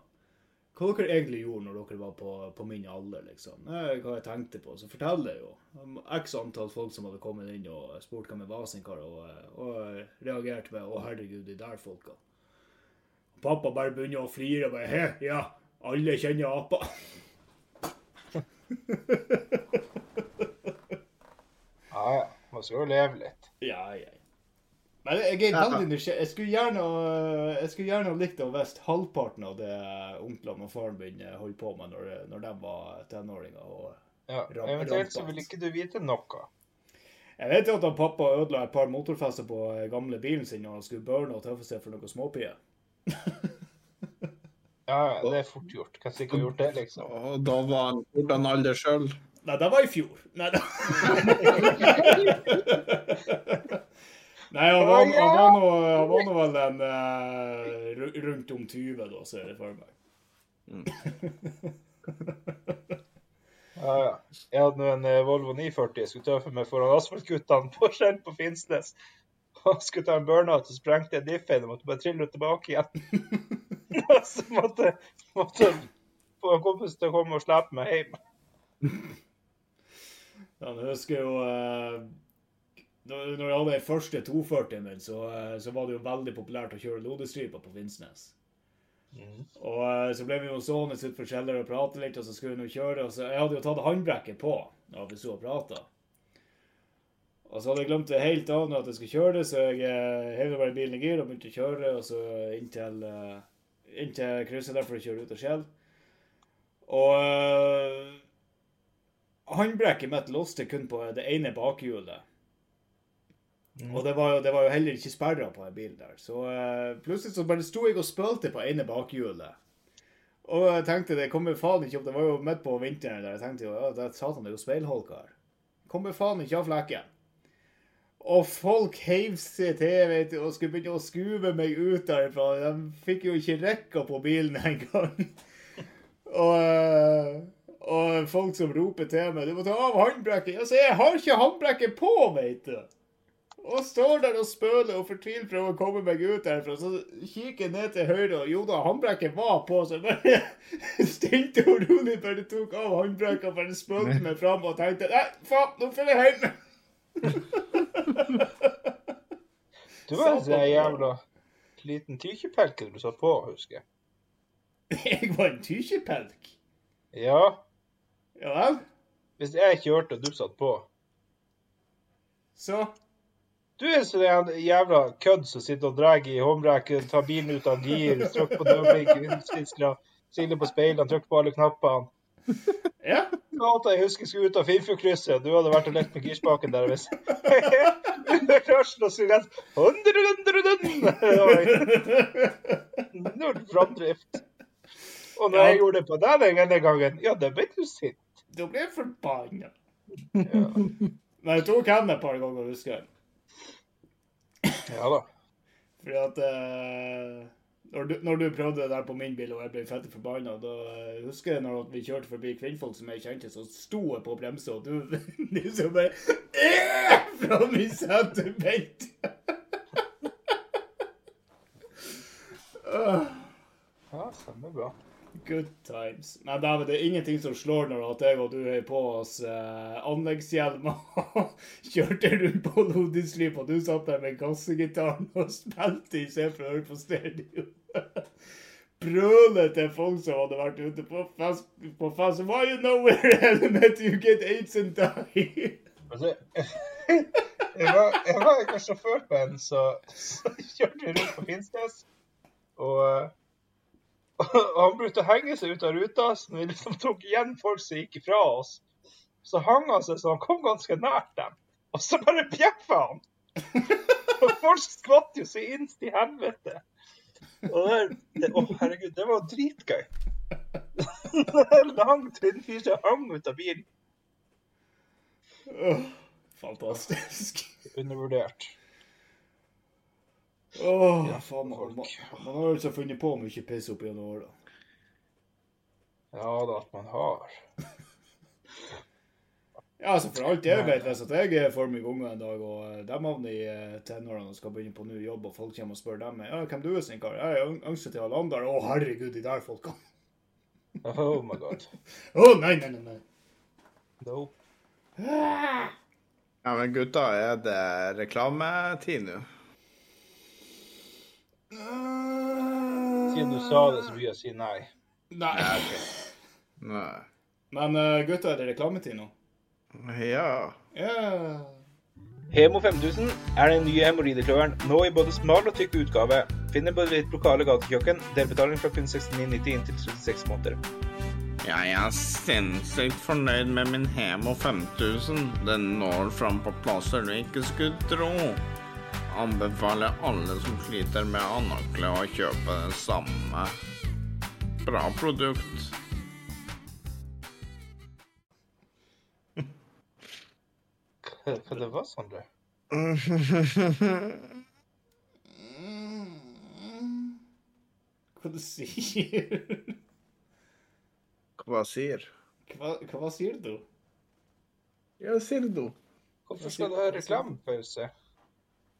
hva dere egentlig gjorde når dere var på, på min alder, liksom. Hva jeg tenkte på. Så forteller jeg jo x antall folk som hadde kommet inn og spurt hvem jeg var sin kar, og, og reagerte med 'Å, herregud, de der folka'. Pappa bare begynner å flire og bare 'He, ja, alle kjenner apa'. Man jo leve litt. Ja, ja. Men jeg er veldig nysgjerrig. Jeg skulle gjerne, jeg skulle gjerne ha likt å visst halvparten av det onklene og faren min øh, holdt på med når, når de var tenåringer. og Ja. Eventuelt så vil ikke du vite noe. Jeg vet jo at han pappa ødela et par motorfester på øh, gamle bilen sin når han skulle burne og tøffe seg for noen småpier. Ja, ja, det er fort gjort. Hvem som ikke har gjort det, liksom? Og da var han hvordan alder sjøl? Nei, det var i fjor. Nei, da. Nei han var, han var nå han var nå vel en uh, rundt om 20, da, ser jeg for meg. Ja, ja. Jeg hadde nå en eh, Volvo 940 jeg skulle tøffe meg foran asfaltguttene på Skjell på Finnsnes. Og skulle ta en burnout, og sprengte en diffen og måtte bare trille tilbake igjen. Så måtte, måtte få en kompis til å komme og slippe meg hjem. Ja, jeg husker jo eh, når jeg hadde den første 240-en min, så, eh, så var det jo veldig populært å kjøre lodestriper på Finnsnes. Og eh, så ble vi jo stående utenfor kjelleren og prate litt, og så skulle vi nå kjøre. Og så, jeg hadde jo tatt håndbrekket på da vi sto og prata. Og så hadde jeg glemt det helt av når jeg skulle kjøre, så jeg hev bare bilen i gir og begynte å kjøre. Og så inntil, inntil krysset der for å kjøre ut av Skjell. Og håndbrekket mitt låste kun på det ene bakhjulet. Og det var, jo, det var jo heller ikke sperra på en bilen der. Så uh, plutselig så bare sto jeg og spølte på ene bakhjulet. Og jeg tenkte det kommer faen ikke opp. Det var jo midt på vinteren der. Jeg tenkte jo ja, det er satan, det er jo speilholka her. Kommer faen ikke av flekken. Og folk heiv seg til vet du, og skulle begynne å skuve meg ut derfra. De fikk jo ikke rekka på bilen engang. og, eh, og folk som roper til meg 'Du må ta av håndbrekket'. Jeg sier 'Jeg har ikke håndbrekket på', veit du. Og står der og spøler og fortviler prøver å komme meg ut derfra. Så kikker jeg ned til høyre, og jo da, håndbrekket var på. Så jeg bare stilte og rolig bare tok av håndbrekket og bare spølte meg fram og tenkte Nei, faen, nå får jeg hjem. Du var en sånn jævla liten tykjepelke du satt på, husker jeg. Jeg var en tykjepelk. Ja, Ja vel? hvis jeg kjørte og du satt på. Så Du er sånn en jævla kødd som sitter og drar i håndbrekket, tar bilen ut av gir, trykker på dørblinken, vindusviskere, siler på speilene, trykker på alle knappene. Ja. Ja, at jeg husker jeg skulle ut av Finnfjordkrysset, du hadde vært og lekt med girspaken der. Hvis Først og så rett Null framdrift. Og når jeg gjorde det på deg den ene gangen, ja, da ble du sint. Da ble jeg forbanna. Ja. Men jeg tok henne et par ganger, husker jeg. ja da. Fordi at eh, når, du, når du prøvde det der på min bil, og jeg ble fette forbanna, da eh, husker jeg når vi kjørte forbi kvinnfolk som jeg kjente, så sto jeg på bremsa, og du liksom bare Fra min mitt. Åh, Ja, stemmer bra. Good times. Det er, det er ingenting som slår når at jeg og du er på oss eh, anleggshjelmer kjørte rundt på Lodislip og du satt der med gassegitaren og spilte i stedet å høre på stereo. Brøle til folk som hadde vært ute på fest. På fest. Why you know where element you get AIDS and die? Altså, jeg, var, jeg var ikke sjåfør på en, så, så kjørte vi rundt på Finnsnes. Og han brukte å henge seg ut av ruta, så når vi liksom tok igjen folk som gikk ifra oss, så hang han seg så han kom ganske nært dem. Og så bare bjeffa han! Og folk skvatt jo så innst i helvete. Og det, det, å herregud, det var dritgøy. En lang, tynn fyr som hang ut av bilen. Fantastisk. Undervurdert. Åh, Ja, faen, man, man, man har altså funnet på mye piss opp gjennom årene. Ja da, at man har. Ja, altså For alt jeg vet, hvis jeg får meg unger en dag, og eh, de havner i eh, tenårene og skal begynne på ny jobb, og folk kommer og spør dem ja, hvem du er, sin kar? Jeg er yngste til Alandar. Å, herregud, de der folka. Oh my god. Å, nei, nei, nei. nei. Nope. Ja, men gutta, er det reklametid nå? Siden du sa det, så vil jeg å si nei. Nei. Nei. Men uh, gutta, er det reklametid nå? Ja. Yeah. Hemo 5000 er den nye hemoroidekløveren, nå i både smal og tykk utgave. Finner på ditt lokale gatekjøkken. Delbetaling fra kun 69,90 inntil 36 måneder. Jeg er sinnssykt fornøyd med min Hemo 5000. Den når fram på plasser du ikke skulle tro. Anbefaler alle som sliter med anakle å kjøpe det samme. Bra produkt. Hva, det var, du? Hva du sier Hva sier Hva, hva sier du? Ja, sier du. Hvorfor skal du ha reklamepause?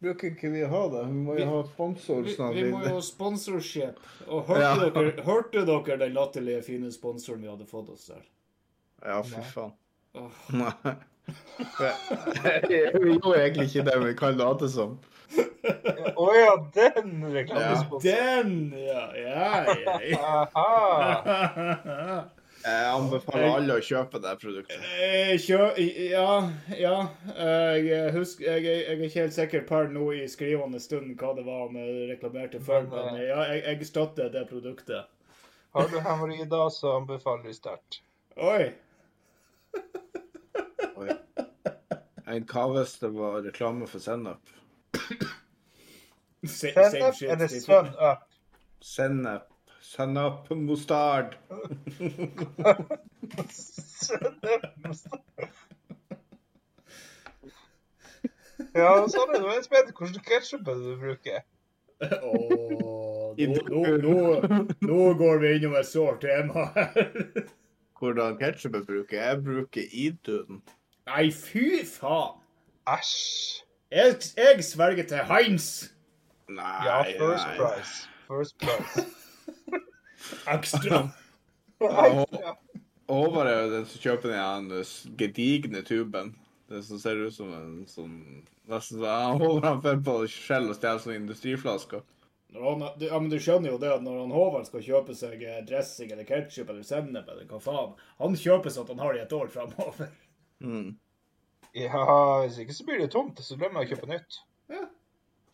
Bruker ikke vi ha det? Vi må jo ha sponsor Vi, snart. vi må jo ha sponsorship. Og hørte, Ja. dere, hørte dere den latterlige, fine sponsoren vi hadde fått oss der? Ja, fy faen. Åh. Nei. Vi gjorde egentlig ikke det, vi kan late som. Å ja, den reklamesponsoren. Den, ja! Ja, ja, ja. Aha. Jeg anbefaler alle å kjøpe det produktet. Eh, Kjø... Ja, ja. Jeg husker jeg, jeg er ikke helt sikker per nå i skrivende stund hva det var han reklamerte for, Men, men ja, jeg, jeg støtter det produktet. Har du hemoroider, så anbefaler vi sterkt. Oi! Oi. En kaves det var reklame for sennep? Sennep Send same up sun up? Mustard. Ja, sånn er det. Jeg spør hvilken ketsjup du bruker. Oh, nå, nå, nå, nå går vi innom et sårt tema her. Hvordan ketsjup jeg bruker? Jeg bruker Idun. Nei, fy faen! Æsj. Jeg, jeg sverger til Heinz. Nei, Ja, first nei. price. First price. Ekstra. Ja. Håvard er jo den som kjøper den her gedigne tuben. Det som ser ut som en sånn Nesten så han holder han for på skjell og stjeler sånne industriflasker. Når han, ja, men du skjønner jo det at når han Håvard skal kjøpe seg eh, dressing eller ketchup eller sennep eller hva faen, han kjøper sånn at han har det i et år framover. Mm. ja, hvis ikke så blir det tomt, så glemmer jeg å kjøpe nytt. Ja.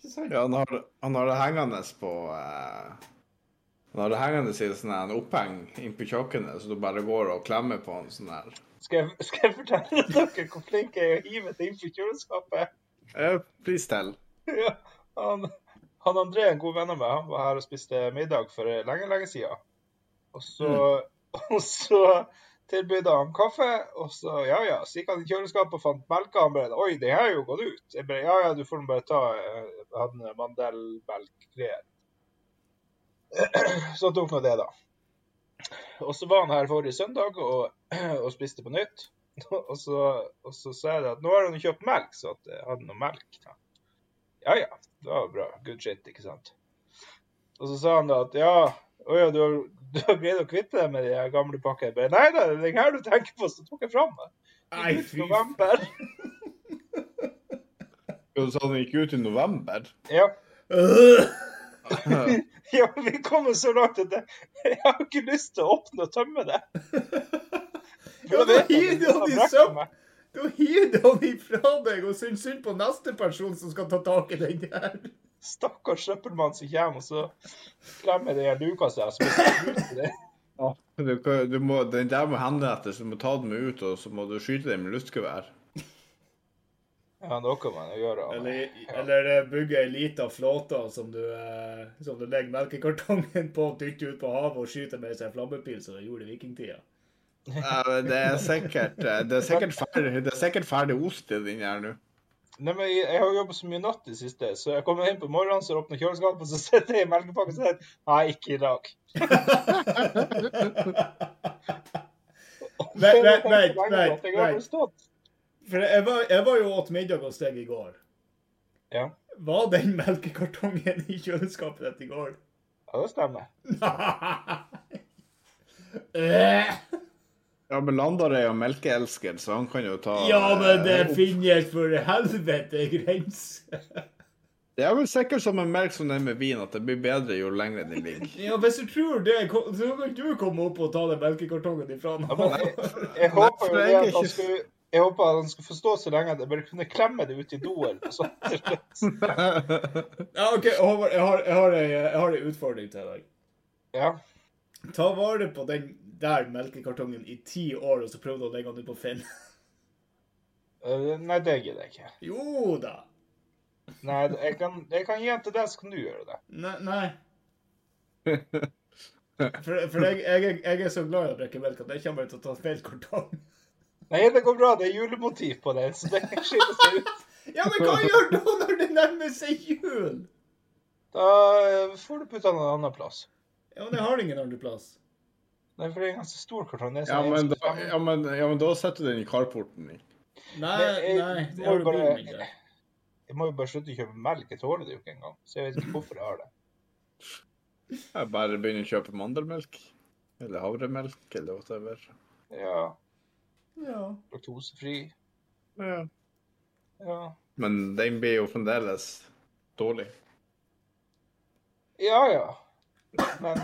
Ja, han har, han har det hengende på eh, Han har det hengende i sånn en oppheng inn på kjøkkenet, så du bare går og klemmer på han sånn her. Skal jeg, skal jeg fortelle dere hvor flink jeg er å hive det inn på kjøleskapet? Eh, Pris til. Ja, han, han André, en god venn av meg, han var her og spiste middag for lenge, lenge siden. Og så, og så tilbød han kaffe, og så ja, ja. Så gikk han i kjøleskapet og fant melka. Han bare Oi, det her er jo gått ut. Jeg bare Ja, ja, du får bare ta. eh, Jeg hadde mandelmelkgreier. Så tok nå det, da. Og så var han her forrige søndag og, og spiste på nytt. Og så, og så sa jeg at nå har han jo kjøpt melk, så at jeg hadde noe melk. Da. Ja ja, det var bra. Good shit, ikke sant. Og så sa han da at ja, å ja, du har, du har greid å kvitte deg med de gamle pakkene. Jeg bare, Nei da, det er den her du tenker på, så tok jeg fram den. Nei, fy november. Så han gikk ut i november. Ja. Ja, vi kommer så langt at jeg, jeg har ikke lyst til å åpne og tømme det. Ja, da hiver du han i søpla! Da hiver du han ifra deg og syns synd på neste person som skal ta tak i den der. Stakkars søppelmann som kommer, og så klemmer den luka seg. Så blir ut i det. Du, du må, den der må henrettes, du må ta den med ut, og så må du skyte den med luftgevær. Ja, noe kan man jo gjøre. Eller, eller eh, bygge ei lita flåte som du, eh, som du legger melkekartongen på, dytter ut på havet og skyter med seg flammepil, som de gjorde i vikingtida. Ja, det er sikkert eh, Det er sikkert ferdig, det er sikkert ferdig ost i den her nå. Nei, men jeg, har jobbet så mye natt i siste, så jeg kommer inn på morgenen, så åpner kjøleskapet, så setter jeg i melkepakken og sier nei, ikke i dag. Vent, vent, vent, For jeg var, jeg var jo åt middag hos deg i går. Ja. Var den melkekartongen i kjøleskapet ditt i går? ja, det stemmer. Nei! Eh, Ja, men Landar er jo melkeelsker, så han kan jo ta Ja, men det eh, opp. finnes for helvete grenser. Det er vel sikkert som en melk som den med vin, at det blir bedre jo lenger den ligger. Ja, hvis du tror det, så kan du komme opp og ta den melkekartongen ifra Ja, nå. men jeg, jeg håper jo det at han skulle jeg håper han skal forstå så lenge at jeg bare kunne klemme det ut i do eller noe sånt. Ja, OK, Håvard, jeg har, jeg har, ei, jeg har en utfordring til deg. Ja. Ta vare på den der melkekartongen i ti år, og så prøv å legge den ut på Finn. Eh, Nei, det gidder jeg ikke. Jo da. Nei, jeg kan, jeg kan gi den til deg, så kan du gjøre det. Nei. nei. For, for jeg, jeg er så glad i å drikke melk at jeg kommer til å ta feil kartong. Nei, det går bra. Det er julemotiv på den, så det skiller seg ut. Ja, men hva gjør du når det nærmer seg jul? Da får du putte den en annen plass. Ja, men jeg har ingen andre plass. Nei, for det er en ganske stor kartong. Det er Ja, sånn men da, ja, men, ja, men da setter du den i carporten din. Nei, jeg- nei. det har bare- bilen min. Jeg må jo bare slutte å kjøpe melk. Jeg tåler det jo ikke engang. Så jeg vet ikke hvorfor jeg har det. Jeg bare begynner å kjøpe mandelmelk. Eller havremelk, eller whatever. Ja, Ja. laktosefri. Ja. Ja. Men den blir jo fremdeles dårlig. ja, ja. Men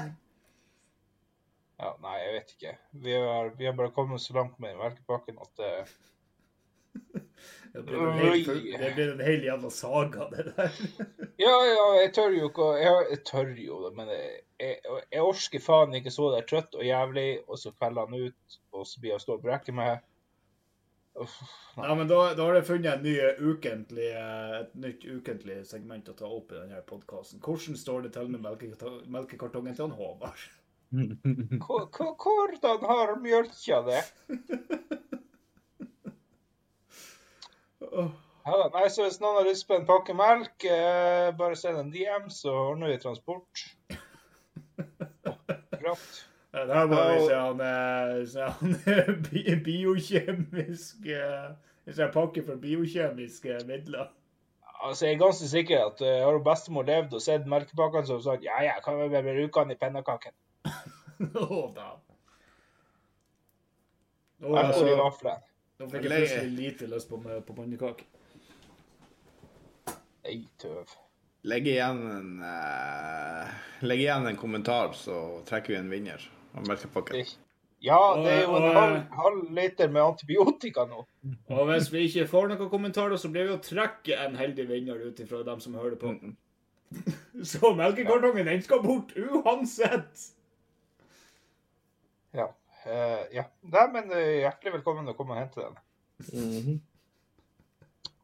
Ja, nei, jeg vet ikke. Vi har, vi har bare kommet så langt med melkepakken at Det blir en hel, det blir en hel jævla saga, det der. Ja, ja, jeg tør jo ikke jeg, jeg tør jo det, men jeg, jeg, jeg orker faen ikke så der trøtt og jævlig, og så kvelder han ut, og så blir jeg stå og brekke meg. Uff, nei. Ja, men da, da har jeg funnet en ny ukentlig, eh, et nytt ukentlig segment å ta opp i denne podkasten. Hvordan står det til med melkekarto- melkekartongen til han Håvard? Hvor- hvor- Hvordan har mjølka det? Ja, nei, så Hvis noen har lyst på en pakke melk, eh, bare send en DM, så ordner vi transport. Oh, Det her må vi se han, eh, eh, bi biokjemisk eh, Hvis jeg pakker for biokjemiske midler. Altså, Jeg er ganske sikker at uh, har bestemor levd og sett melkepakkene som sagt ja, ja, kan vi bare bruke den i pennekaken. Å da. Nå, altså, nå fikk jeg plutselig lite lyst på, på pannekake. Ei tøv. Legg igjen en uh, Legg igjen en kommentar, så trekker vi en vinner av. Ja, det er jo en halv, halv liter med antibiotika nå. Og hvis vi ikke får noen kommentarer, så blir vi å trekke en heldig vinner ut ifra dem som hører på. Mm. Så melkekartongen, den skal bort uansett! Ja. Uh, ja. Nei, men uh, hjertelig velkommen å komme og hente den. Mm -hmm.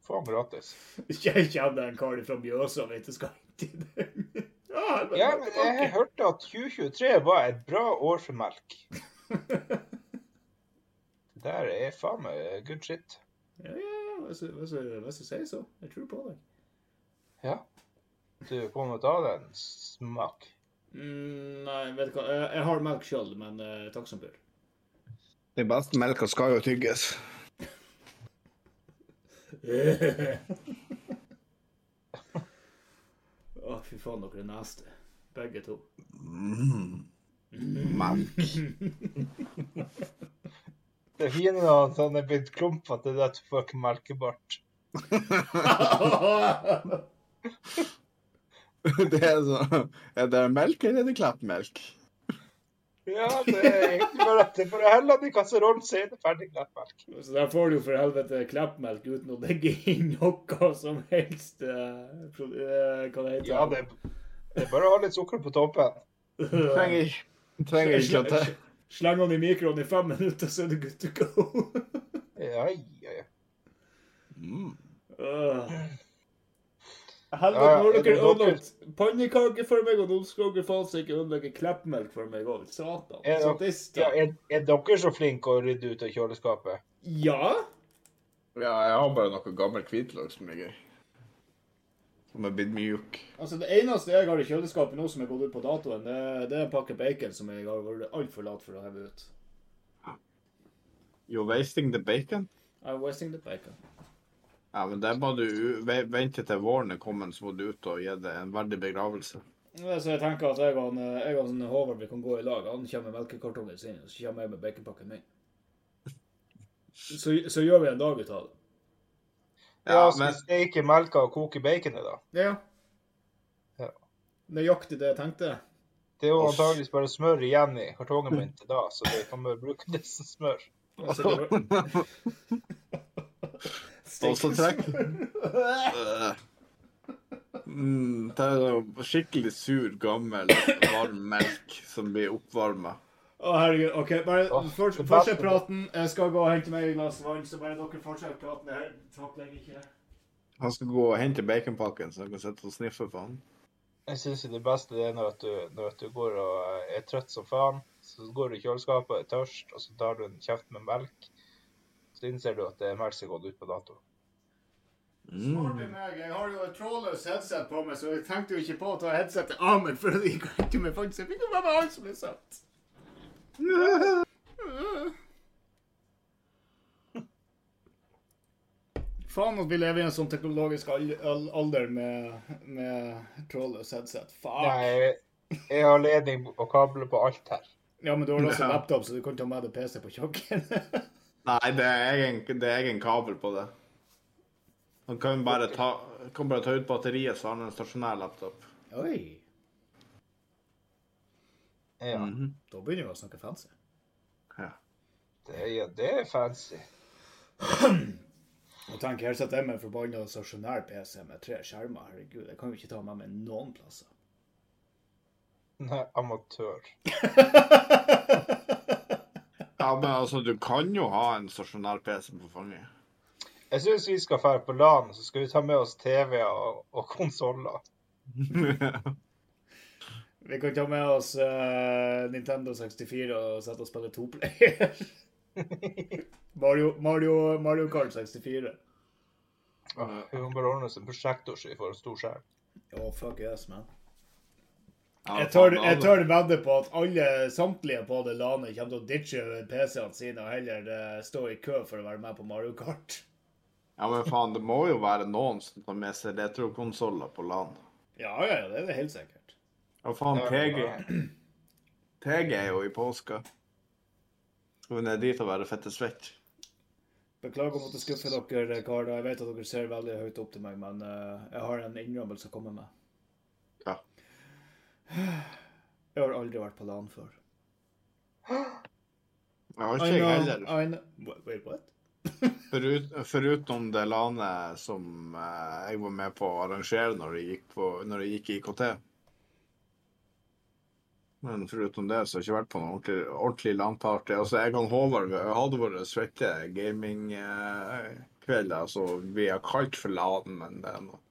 Faen gratis. Jeg kjenner en kar fra Mjøsa, vet du skal hente den. Ja, men Ja, men jeg hørte at 2023 var et bra år for melk. Det der er faen meg good shit. Ja, ja, ja, hvis du sier så. Jeg tror på deg. Ja. Du kommer til å ta den smak. Mm, nei, vet du hva. Jeg, jeg har melk sjøl, men uh, takk som bør. Den beste melka skal jo tygges. Å, fy faen, dere er neste. Begge to. Melk. Det fine er at han er blitt klumpete, det er at du får ikke melkebart. Det er sånn Er det melk, eller er det kleppmelk? Ja, det er egentlig bare at det er bare å helle kasserollen, så er det ferdig kleppmelk. Så der får du jo for helvete kleppmelk uten å legge inn noe som helst uh, Hva det heter Ja, det er, det er bare å ha litt sukker på toppen. Trenger ikke trenger ikke at det Sleng den i mikroen i fem minutter, så er det good to go. Ja, ja, ja. Mm. Øh. Helvete, nå har er dere dere- ødelagt pannekake for meg, og nå skal dere faen seg ikke ødelegge kleppmelk for meg òg. Satan. Er dere- Sadister. ja er, er dere så flinke å rydde ut av kjøleskapet? Ja? Ja, jeg har bare noe gammel hvitløk som ligger. Som er blitt mjuk. Altså, det eneste jeg har i kjøleskapet nå som er gått ut på datoen, det, det er en pakke bacon som jeg har vært altfor lat for å heve ut. You're wasting the bacon? I'm wasting the bacon. Ja, men det må du vente til våren er kommet, så må du ut og gi det en verdig begravelse. Ja, Så jeg tenker at jeg og, eh, jeg og Håvard vi kan gå i lag. Han kommer med melkekartongen sin, og så kommer jeg med baconpakken min. Så, så gjør vi en dag ut av det. Ja, Ja, skal men vi steke melka og koke baconet, da? Ja. Ja. Nøyaktig det jeg tenkte. Det er jo antakeligvis bare smør igjen i kartongen min til da, så vi kan bare bruke det som smør. Altså, det var- Og så Øh. mm, Det er skikkelig sur, gammel, varm melk som blir oppvarma. Å, herregud. OK, bare først, det praten. Jeg skal gå og hente meg et glass vann, så bare dere fortsetter praten her. Takler jeg ikke. Han skal gå og hente baconpakken, så jeg kan sitte og sniffe på han. Jeg syns det beste er når du, når du går og er trøtt som faen. Så går du i kjøleskapet, er tørst, og så tar du en kjeft med melk. Så innser du at det er melk som er gått ut på dato. Smarte meg. Jeg har jo et trådløst headset på meg, så jeg tenkte jo ikke på å ta headsetet av meg før det gikk og med. Faktisk, jeg fikk jo bare alt som ble sagt. Faen at vi lever i en sånn teknologisk al- al- alder med, med trådløs headset. Fuck. Nei, jeg har ledning og kabler på alt her. Ja, men du har også laptop, så du kan ta med deg PC på kjøkkenet. Nei, det er egen, det er egen kabel på det. Han kan bare ta, kan bare ta ut batteriet, så har han en stasjonær laptop. Oi, Ja, Mhm. da begynner vi å snakke fancy. ja. det, er- ja, det er fancy. Og tenk, her sitter jeg med en forbanna stasjonær PC med tre skjermer. Herregud, jeg kan jo ikke ta med meg noen plasser. Nei, amatør. ja, men altså, du kan jo ha en stasjonær PC på fanget. Jeg syns vi skal dra på LAN, så skal vi ta med oss TV-er og, og konsoller. Vi kan ta med oss uh, Nintendo 64 og sette og spille toplayer. Mario, Mario, Mario Kart 64. Åh, Vi må bare ordne oss en prosjektor så vi får en stor skjerm. Oh, fuck yes, man. Jeg tør, jeg tør vedde på at alle, samtlige på det landet kommer til å ditche PC-ene sine og heller eh, stå i kø for å være med på Mario Kart. Ja, men faen, det må jo være noen som tar med seg retrokonsoller på LAN. Ja, ja, ja, det er det helt sikkert. Ja, faen, TG. TG er jo i påska. Hun er dit og være fette svett? Beklager å måtte skuffe dere, karer. Jeg vet at dere ser veldig høyt opp til meg, men eh, jeg har en innrømmelse å komme med. Jeg har aldri vært på LAN før. Jeg har ikke jeg heller. I know. Wait, what? Forut, foruten det LAN-et som eh, jeg var med på å arrangere når jeg gikk, på, når jeg gikk i IKT. Men foruten det så har jeg ikke vært på noe ordentlig, ordentlig LAN-party. Altså, jeg og Håvard hadde våre svette gamingkvelder. Altså, vi har kalt for LAN, men det er noe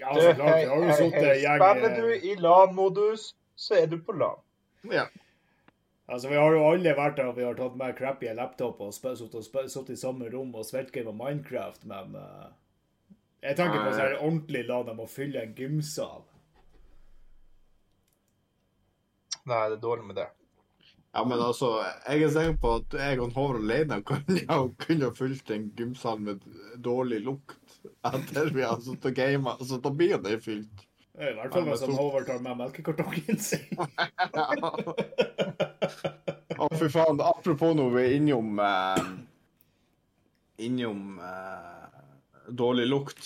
Ja, Du, så klart. har hei, sittet i gjeng Spiller du i LAN-modus, så er du på LAN. Ja. Altså, Vi har jo alle vært der vi har tatt med crappy laptop og sittet i samme rom og svettgame Minecraft, men uh, Jeg tenker på sånn ordentlig LAN dem må fylle en gymsal. Nei, det er dårlig med det. ja, men altså, jeg er sikker på at jeg og Håvard alene kunne ha kunne ha fylt en gymsal med dårlig lukt etter vi har sittet og gama. Så da blir det fylt. I hvert fall hvis han overtar med melkekartongen sin. Å, fy faen. Apropos noe vi er innom eh, Innom eh, dårlig lukt.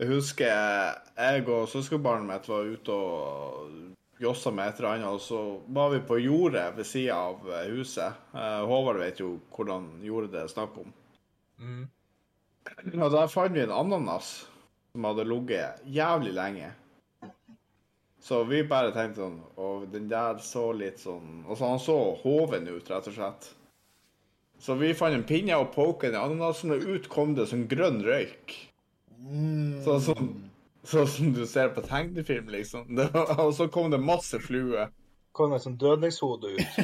Jeg husker jeg og søskenbarnet mitt var ute og jossa med et eller annet, og så var vi på jordet ved sida av huset. Eh, Håvard vet jo hvordan jordet det er snakk om. Mm. Og der fant vi en ananas som hadde ligget jævlig lenge. Så vi bare tenkte sånn Og den der så litt sånn Altså, han så hoven ut, rett og slett. Så vi fant en pinne og poka den i ananasen, og ut kom det sånn grønn røyk. Sånn som, sånn som du ser på tegnefilm, liksom. Det var, og så kom det masse fluer. Kom det sånn dødningshode ut.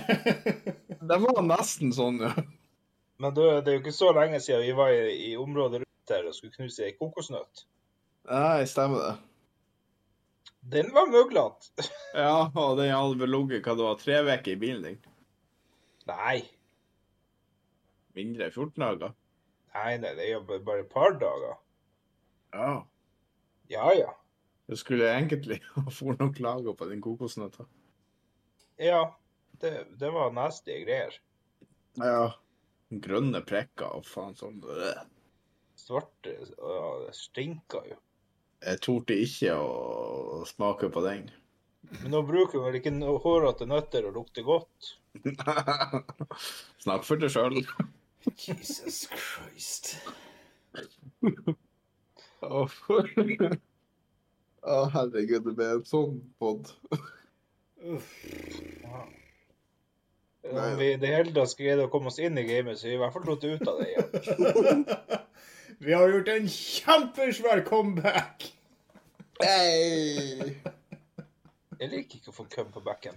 Det var nesten sånn, ja. Men det er jo ikke så lenge siden vi var i, i området rundt her og skulle knuse ei kokosnøtt. Nei, stemmer det. Den var muglete. Ja, og den hadde vel ligget hva det var, tre uker i bilen din. Nei. Mindre 14 dager. Nei, nei, det er bare- et par dager. Ja. Ja, ja. Du skulle egentlig få noen klager på den kokosnøtta. Ja, det, det var nasty greier. Ja. Grønne prikker og faen sånn. Øh. Svarte ja, Det stinker jo. Jeg torde ikke å smake på den. Men nå bruker vel ikke hårete nøtter og lukter godt. Snakk for deg sjøl. Jesus Christ. Å, Å, herregud, det ble en sånn pod. Om vi i det hele tatt skal greie å komme oss inn i gamet, så vi i hvert fall fått ut av det igjen. Vi har gjort en kjempesvær comeback! Hey! Jeg liker ikke å få køm på bekken.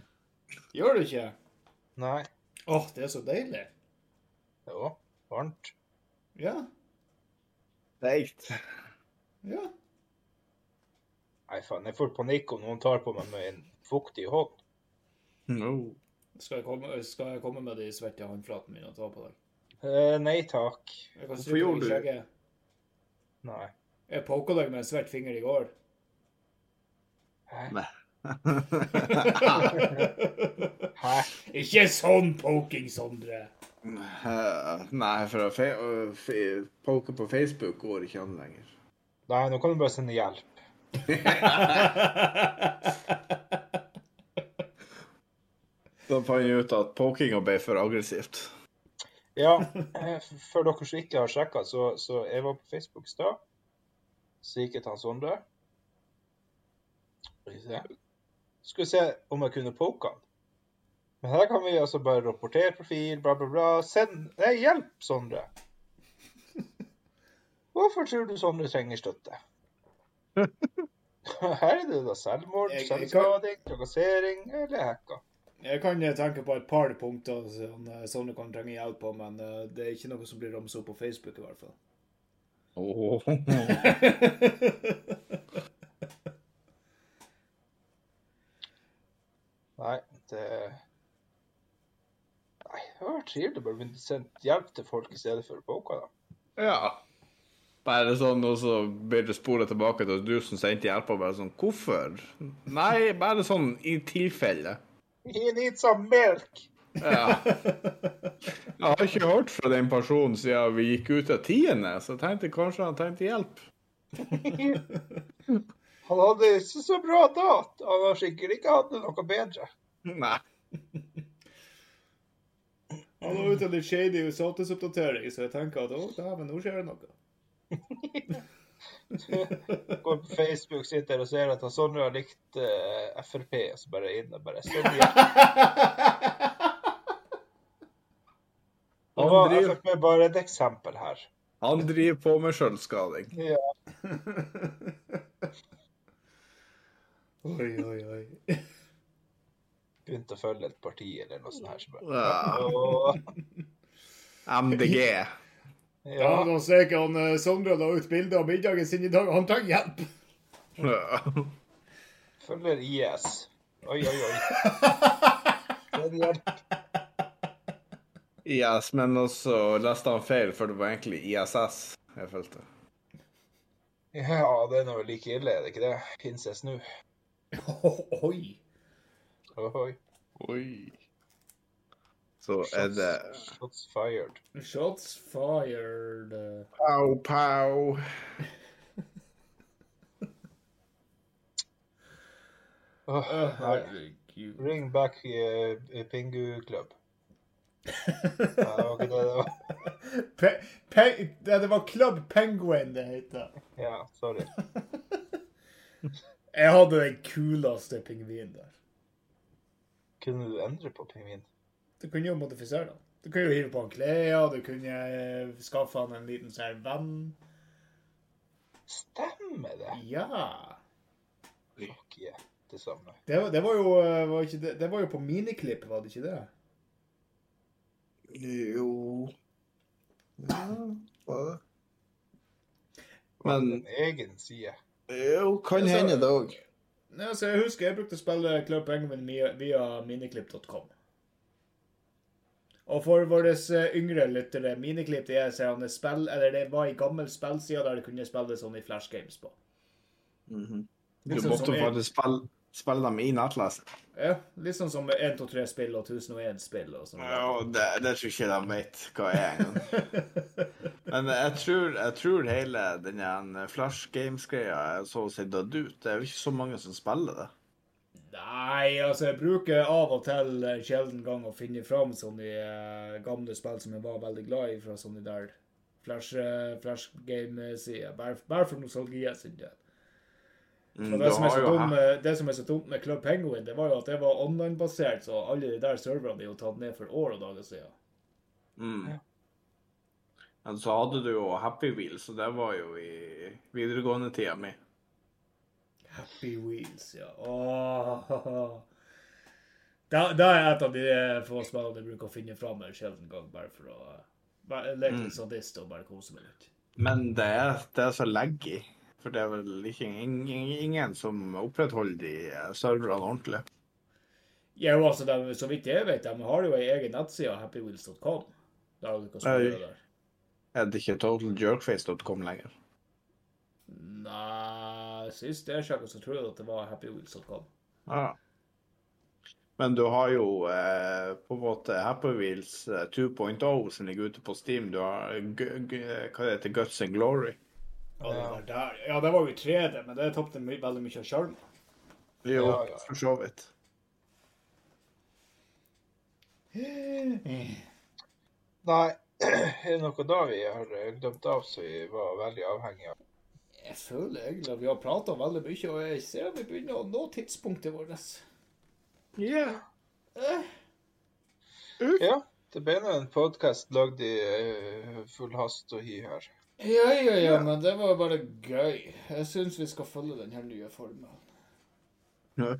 Gjør du ikke? Nei. Åh, det er så deilig. Jo, varmt. Ja. Teit. Ja. Nei, faen, jeg får panikk om noen tar på meg med en fuktig hånd. No. Skal jeg komme, skal jeg komme med de svette håndflatene mine og ta på deg? Eh, nei takk. Jeg kan Hvorfor gjorde du- det? Nei. Jeg poka deg med en svett finger i går. Hæ? Nei. Hæ? Ikke sånn poking, Sondre. Nei, for å fe å fe poke på Facebook går ikke an lenger. Nei, nå kan du bare sende hjelp. Da fant jeg ut at pokinga ble for aggressivt. Ja, eh, for dere som ikke har sjekka, så, så jeg var på Facebook i stad. Så gikk jeg til Sondre. Skulle se om jeg kunne poke han. Men her kan vi altså bare rapportere profil, bla, bla, bla. Send Nei, hjelp, Sondre. Hvorfor tror du Sondre trenger støtte? Her er det da selvmord, selvskading, trakassering eller hacka. Jeg kan eh, tenke på et par punkter som eh, Sondre kan trenge hjelp på, men eh, det er ikke noe som blir ramset opp på Facebook i hvert fall. Oh. Nei, det Nei, det var trivelig å bare begynne å sende hjelp til folk i stedet for boka, da. ja. Bare sånn, og så blir det spolet tilbake til du som sendte hjelp, og bare sånn Hvorfor? Nei, bare sånn i tilfelle. He needs some milk! Ja. Jeg har ikke hørt fra den personen siden vi gikk ut av tiende, så jeg tenkte kanskje han trengte hjelp. Han hadde ikke så bra da. Han har sikkert ikke hatt noe bedre. Nei. Han var ute litt shady statusoppdatering, så jeg tenker at å, dæven, nå skjer det noe. Går på Facebook, sitter og ser at han Sondre har likt uh, Frp, og så bare inn og bare send. Han var driver, Frp bare et eksempel her. han driver på med sjølskading. Ja. Oi, oi, oi. Begynte å følge et parti eller noe sånt her. Så bare, Ja. MDG. Ja, Nå ikke han eh, Sondre da ut bilde av middagen sin i dag. Han trenger hjelp. Ja. Følger IS. Oi, oi, oi. Send hjelp. IS, men også leste han feil, for det var egentlig ISS jeg følte. Ja, det er nå like ille, er det ikke det? Incest nå. Oi. Oi. Oi. Så er det Shots fired. Shots fired. Pow, pow. oh, herregud. Ring back uh, Pingu Club. Ja, det var ikke det det var. Pe pe det, det var Club Penguin det heter. Ja, sorry. Jeg hadde den kuleste pingvinen der. Kunne du endre på pingvin? Du kunne jo modifisere den. Du kunne jo hive på han klær, du kunne eh, skaffe han en liten sånn venn. Stemmer det? Ja. Fuck yeah. Det samme. Det, var- det var jo eh, var ikke det, det var jo på miniklipp, var det ikke det? Jo Ja, var det? Men- på en egen side? Jo, kan Altså- hende det òg. Altså, jeg husker jeg brukte å spille Club Penguin via, via miniklipp.com. Og for våre eh, yngre lyttere, miniklipp det er sånn spill, eller det var en gammel spillside der du kunne spille sånn i flash games på. Du -hmm. Du måtte som faktisk spille, spille dem i nettleseren. Ja, litt sånn som 1, 2, 3 spill og 1001 spill og sånn. Ja, det, det tror ikke de vet hva er engang. Men jeg tror, jeg tror hele den Flash Games-greia er så å si dødd ut. Det er jo ikke så mange som spiller det. Nei, altså jeg bruker av og til en sjelden gang å finne fram sånne eh, gamle spill som jeg var veldig glad i fra sånne der Flash, eh, Flash game-sider. Bare, bare for nostalgiet sin del. Mm, det som, er så dum, eh, det som er så dumt med Club Penguin, det var jo at det var online-basert, så alle de der serverne er jo tatt ned for år og dager siden. mm. Ja. Men så hadde du jo Happy Wheel, så det var jo i videregående tida mi. Happy Wheels, ja. Åh. Det, det er et av de få spillene jeg bruker å finne fram en sjelden gang, bare for å bare leke Mm. litt sadist og bare kose meg litt. Men det er, det er så laggy. For det er vel ikke ingen, ingen som opprettholder de serverne ordentlig. Ja, altså, de, så vidt jeg vet, de har jo ei egen nettside, happywheels.com. Der du kan spille der. Er det ikke totaljerkface.com lenger? Nei, sist jeg sjekka, så tror jeg at det var Happy Wheels som kom. Ja. Men du har jo eh, på en måte Happy Wheels eh, 2.0 som ligger ute på Steam. Du har g g hva det heter Guts and Glory. Ja, det var der. Ja, det var jo i 3D, men det tapte my veldig mye av sjarmen. Jo, Ja, ja. for så vidt. Nei, er det noe da vi har eh, glemt av som vi var veldig avhengig av? Jeg føler egentlig at vi har prata veldig mye, og jeg ser at vi begynner å nå tidspunktet vårt. Ja. Eh, Ja, det ble nå en podkast lagd i eh, full hast og hi her. Ja, ja, ja, men det var bare gøy. Jeg syns vi skal følge den her nye formelen. Ja.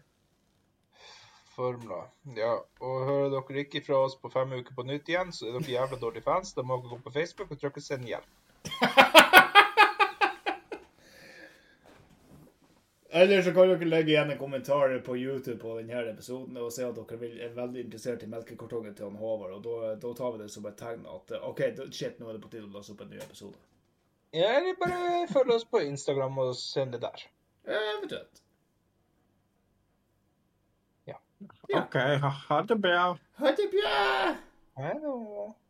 Formler. Ja, og hører dere ikke fra oss på fem uker på nytt igjen, så er dere jævla dårlige fans. Da må dere gå på Facebook og trykke 'send hjelp'. Eller så kan dere legge igjen en kommentar på YouTube på denne episoden og si at dere er veldig interessert i melkekartongen til han Håvard, og da, da tar vi det som et tegn at OK, shit, nå er det på tide å laste opp en ny episode. Ja, eller bare følg oss på Instagram og send det der. Eventuelt. OK, ha, ha det bra. Ha det bra! Hei da.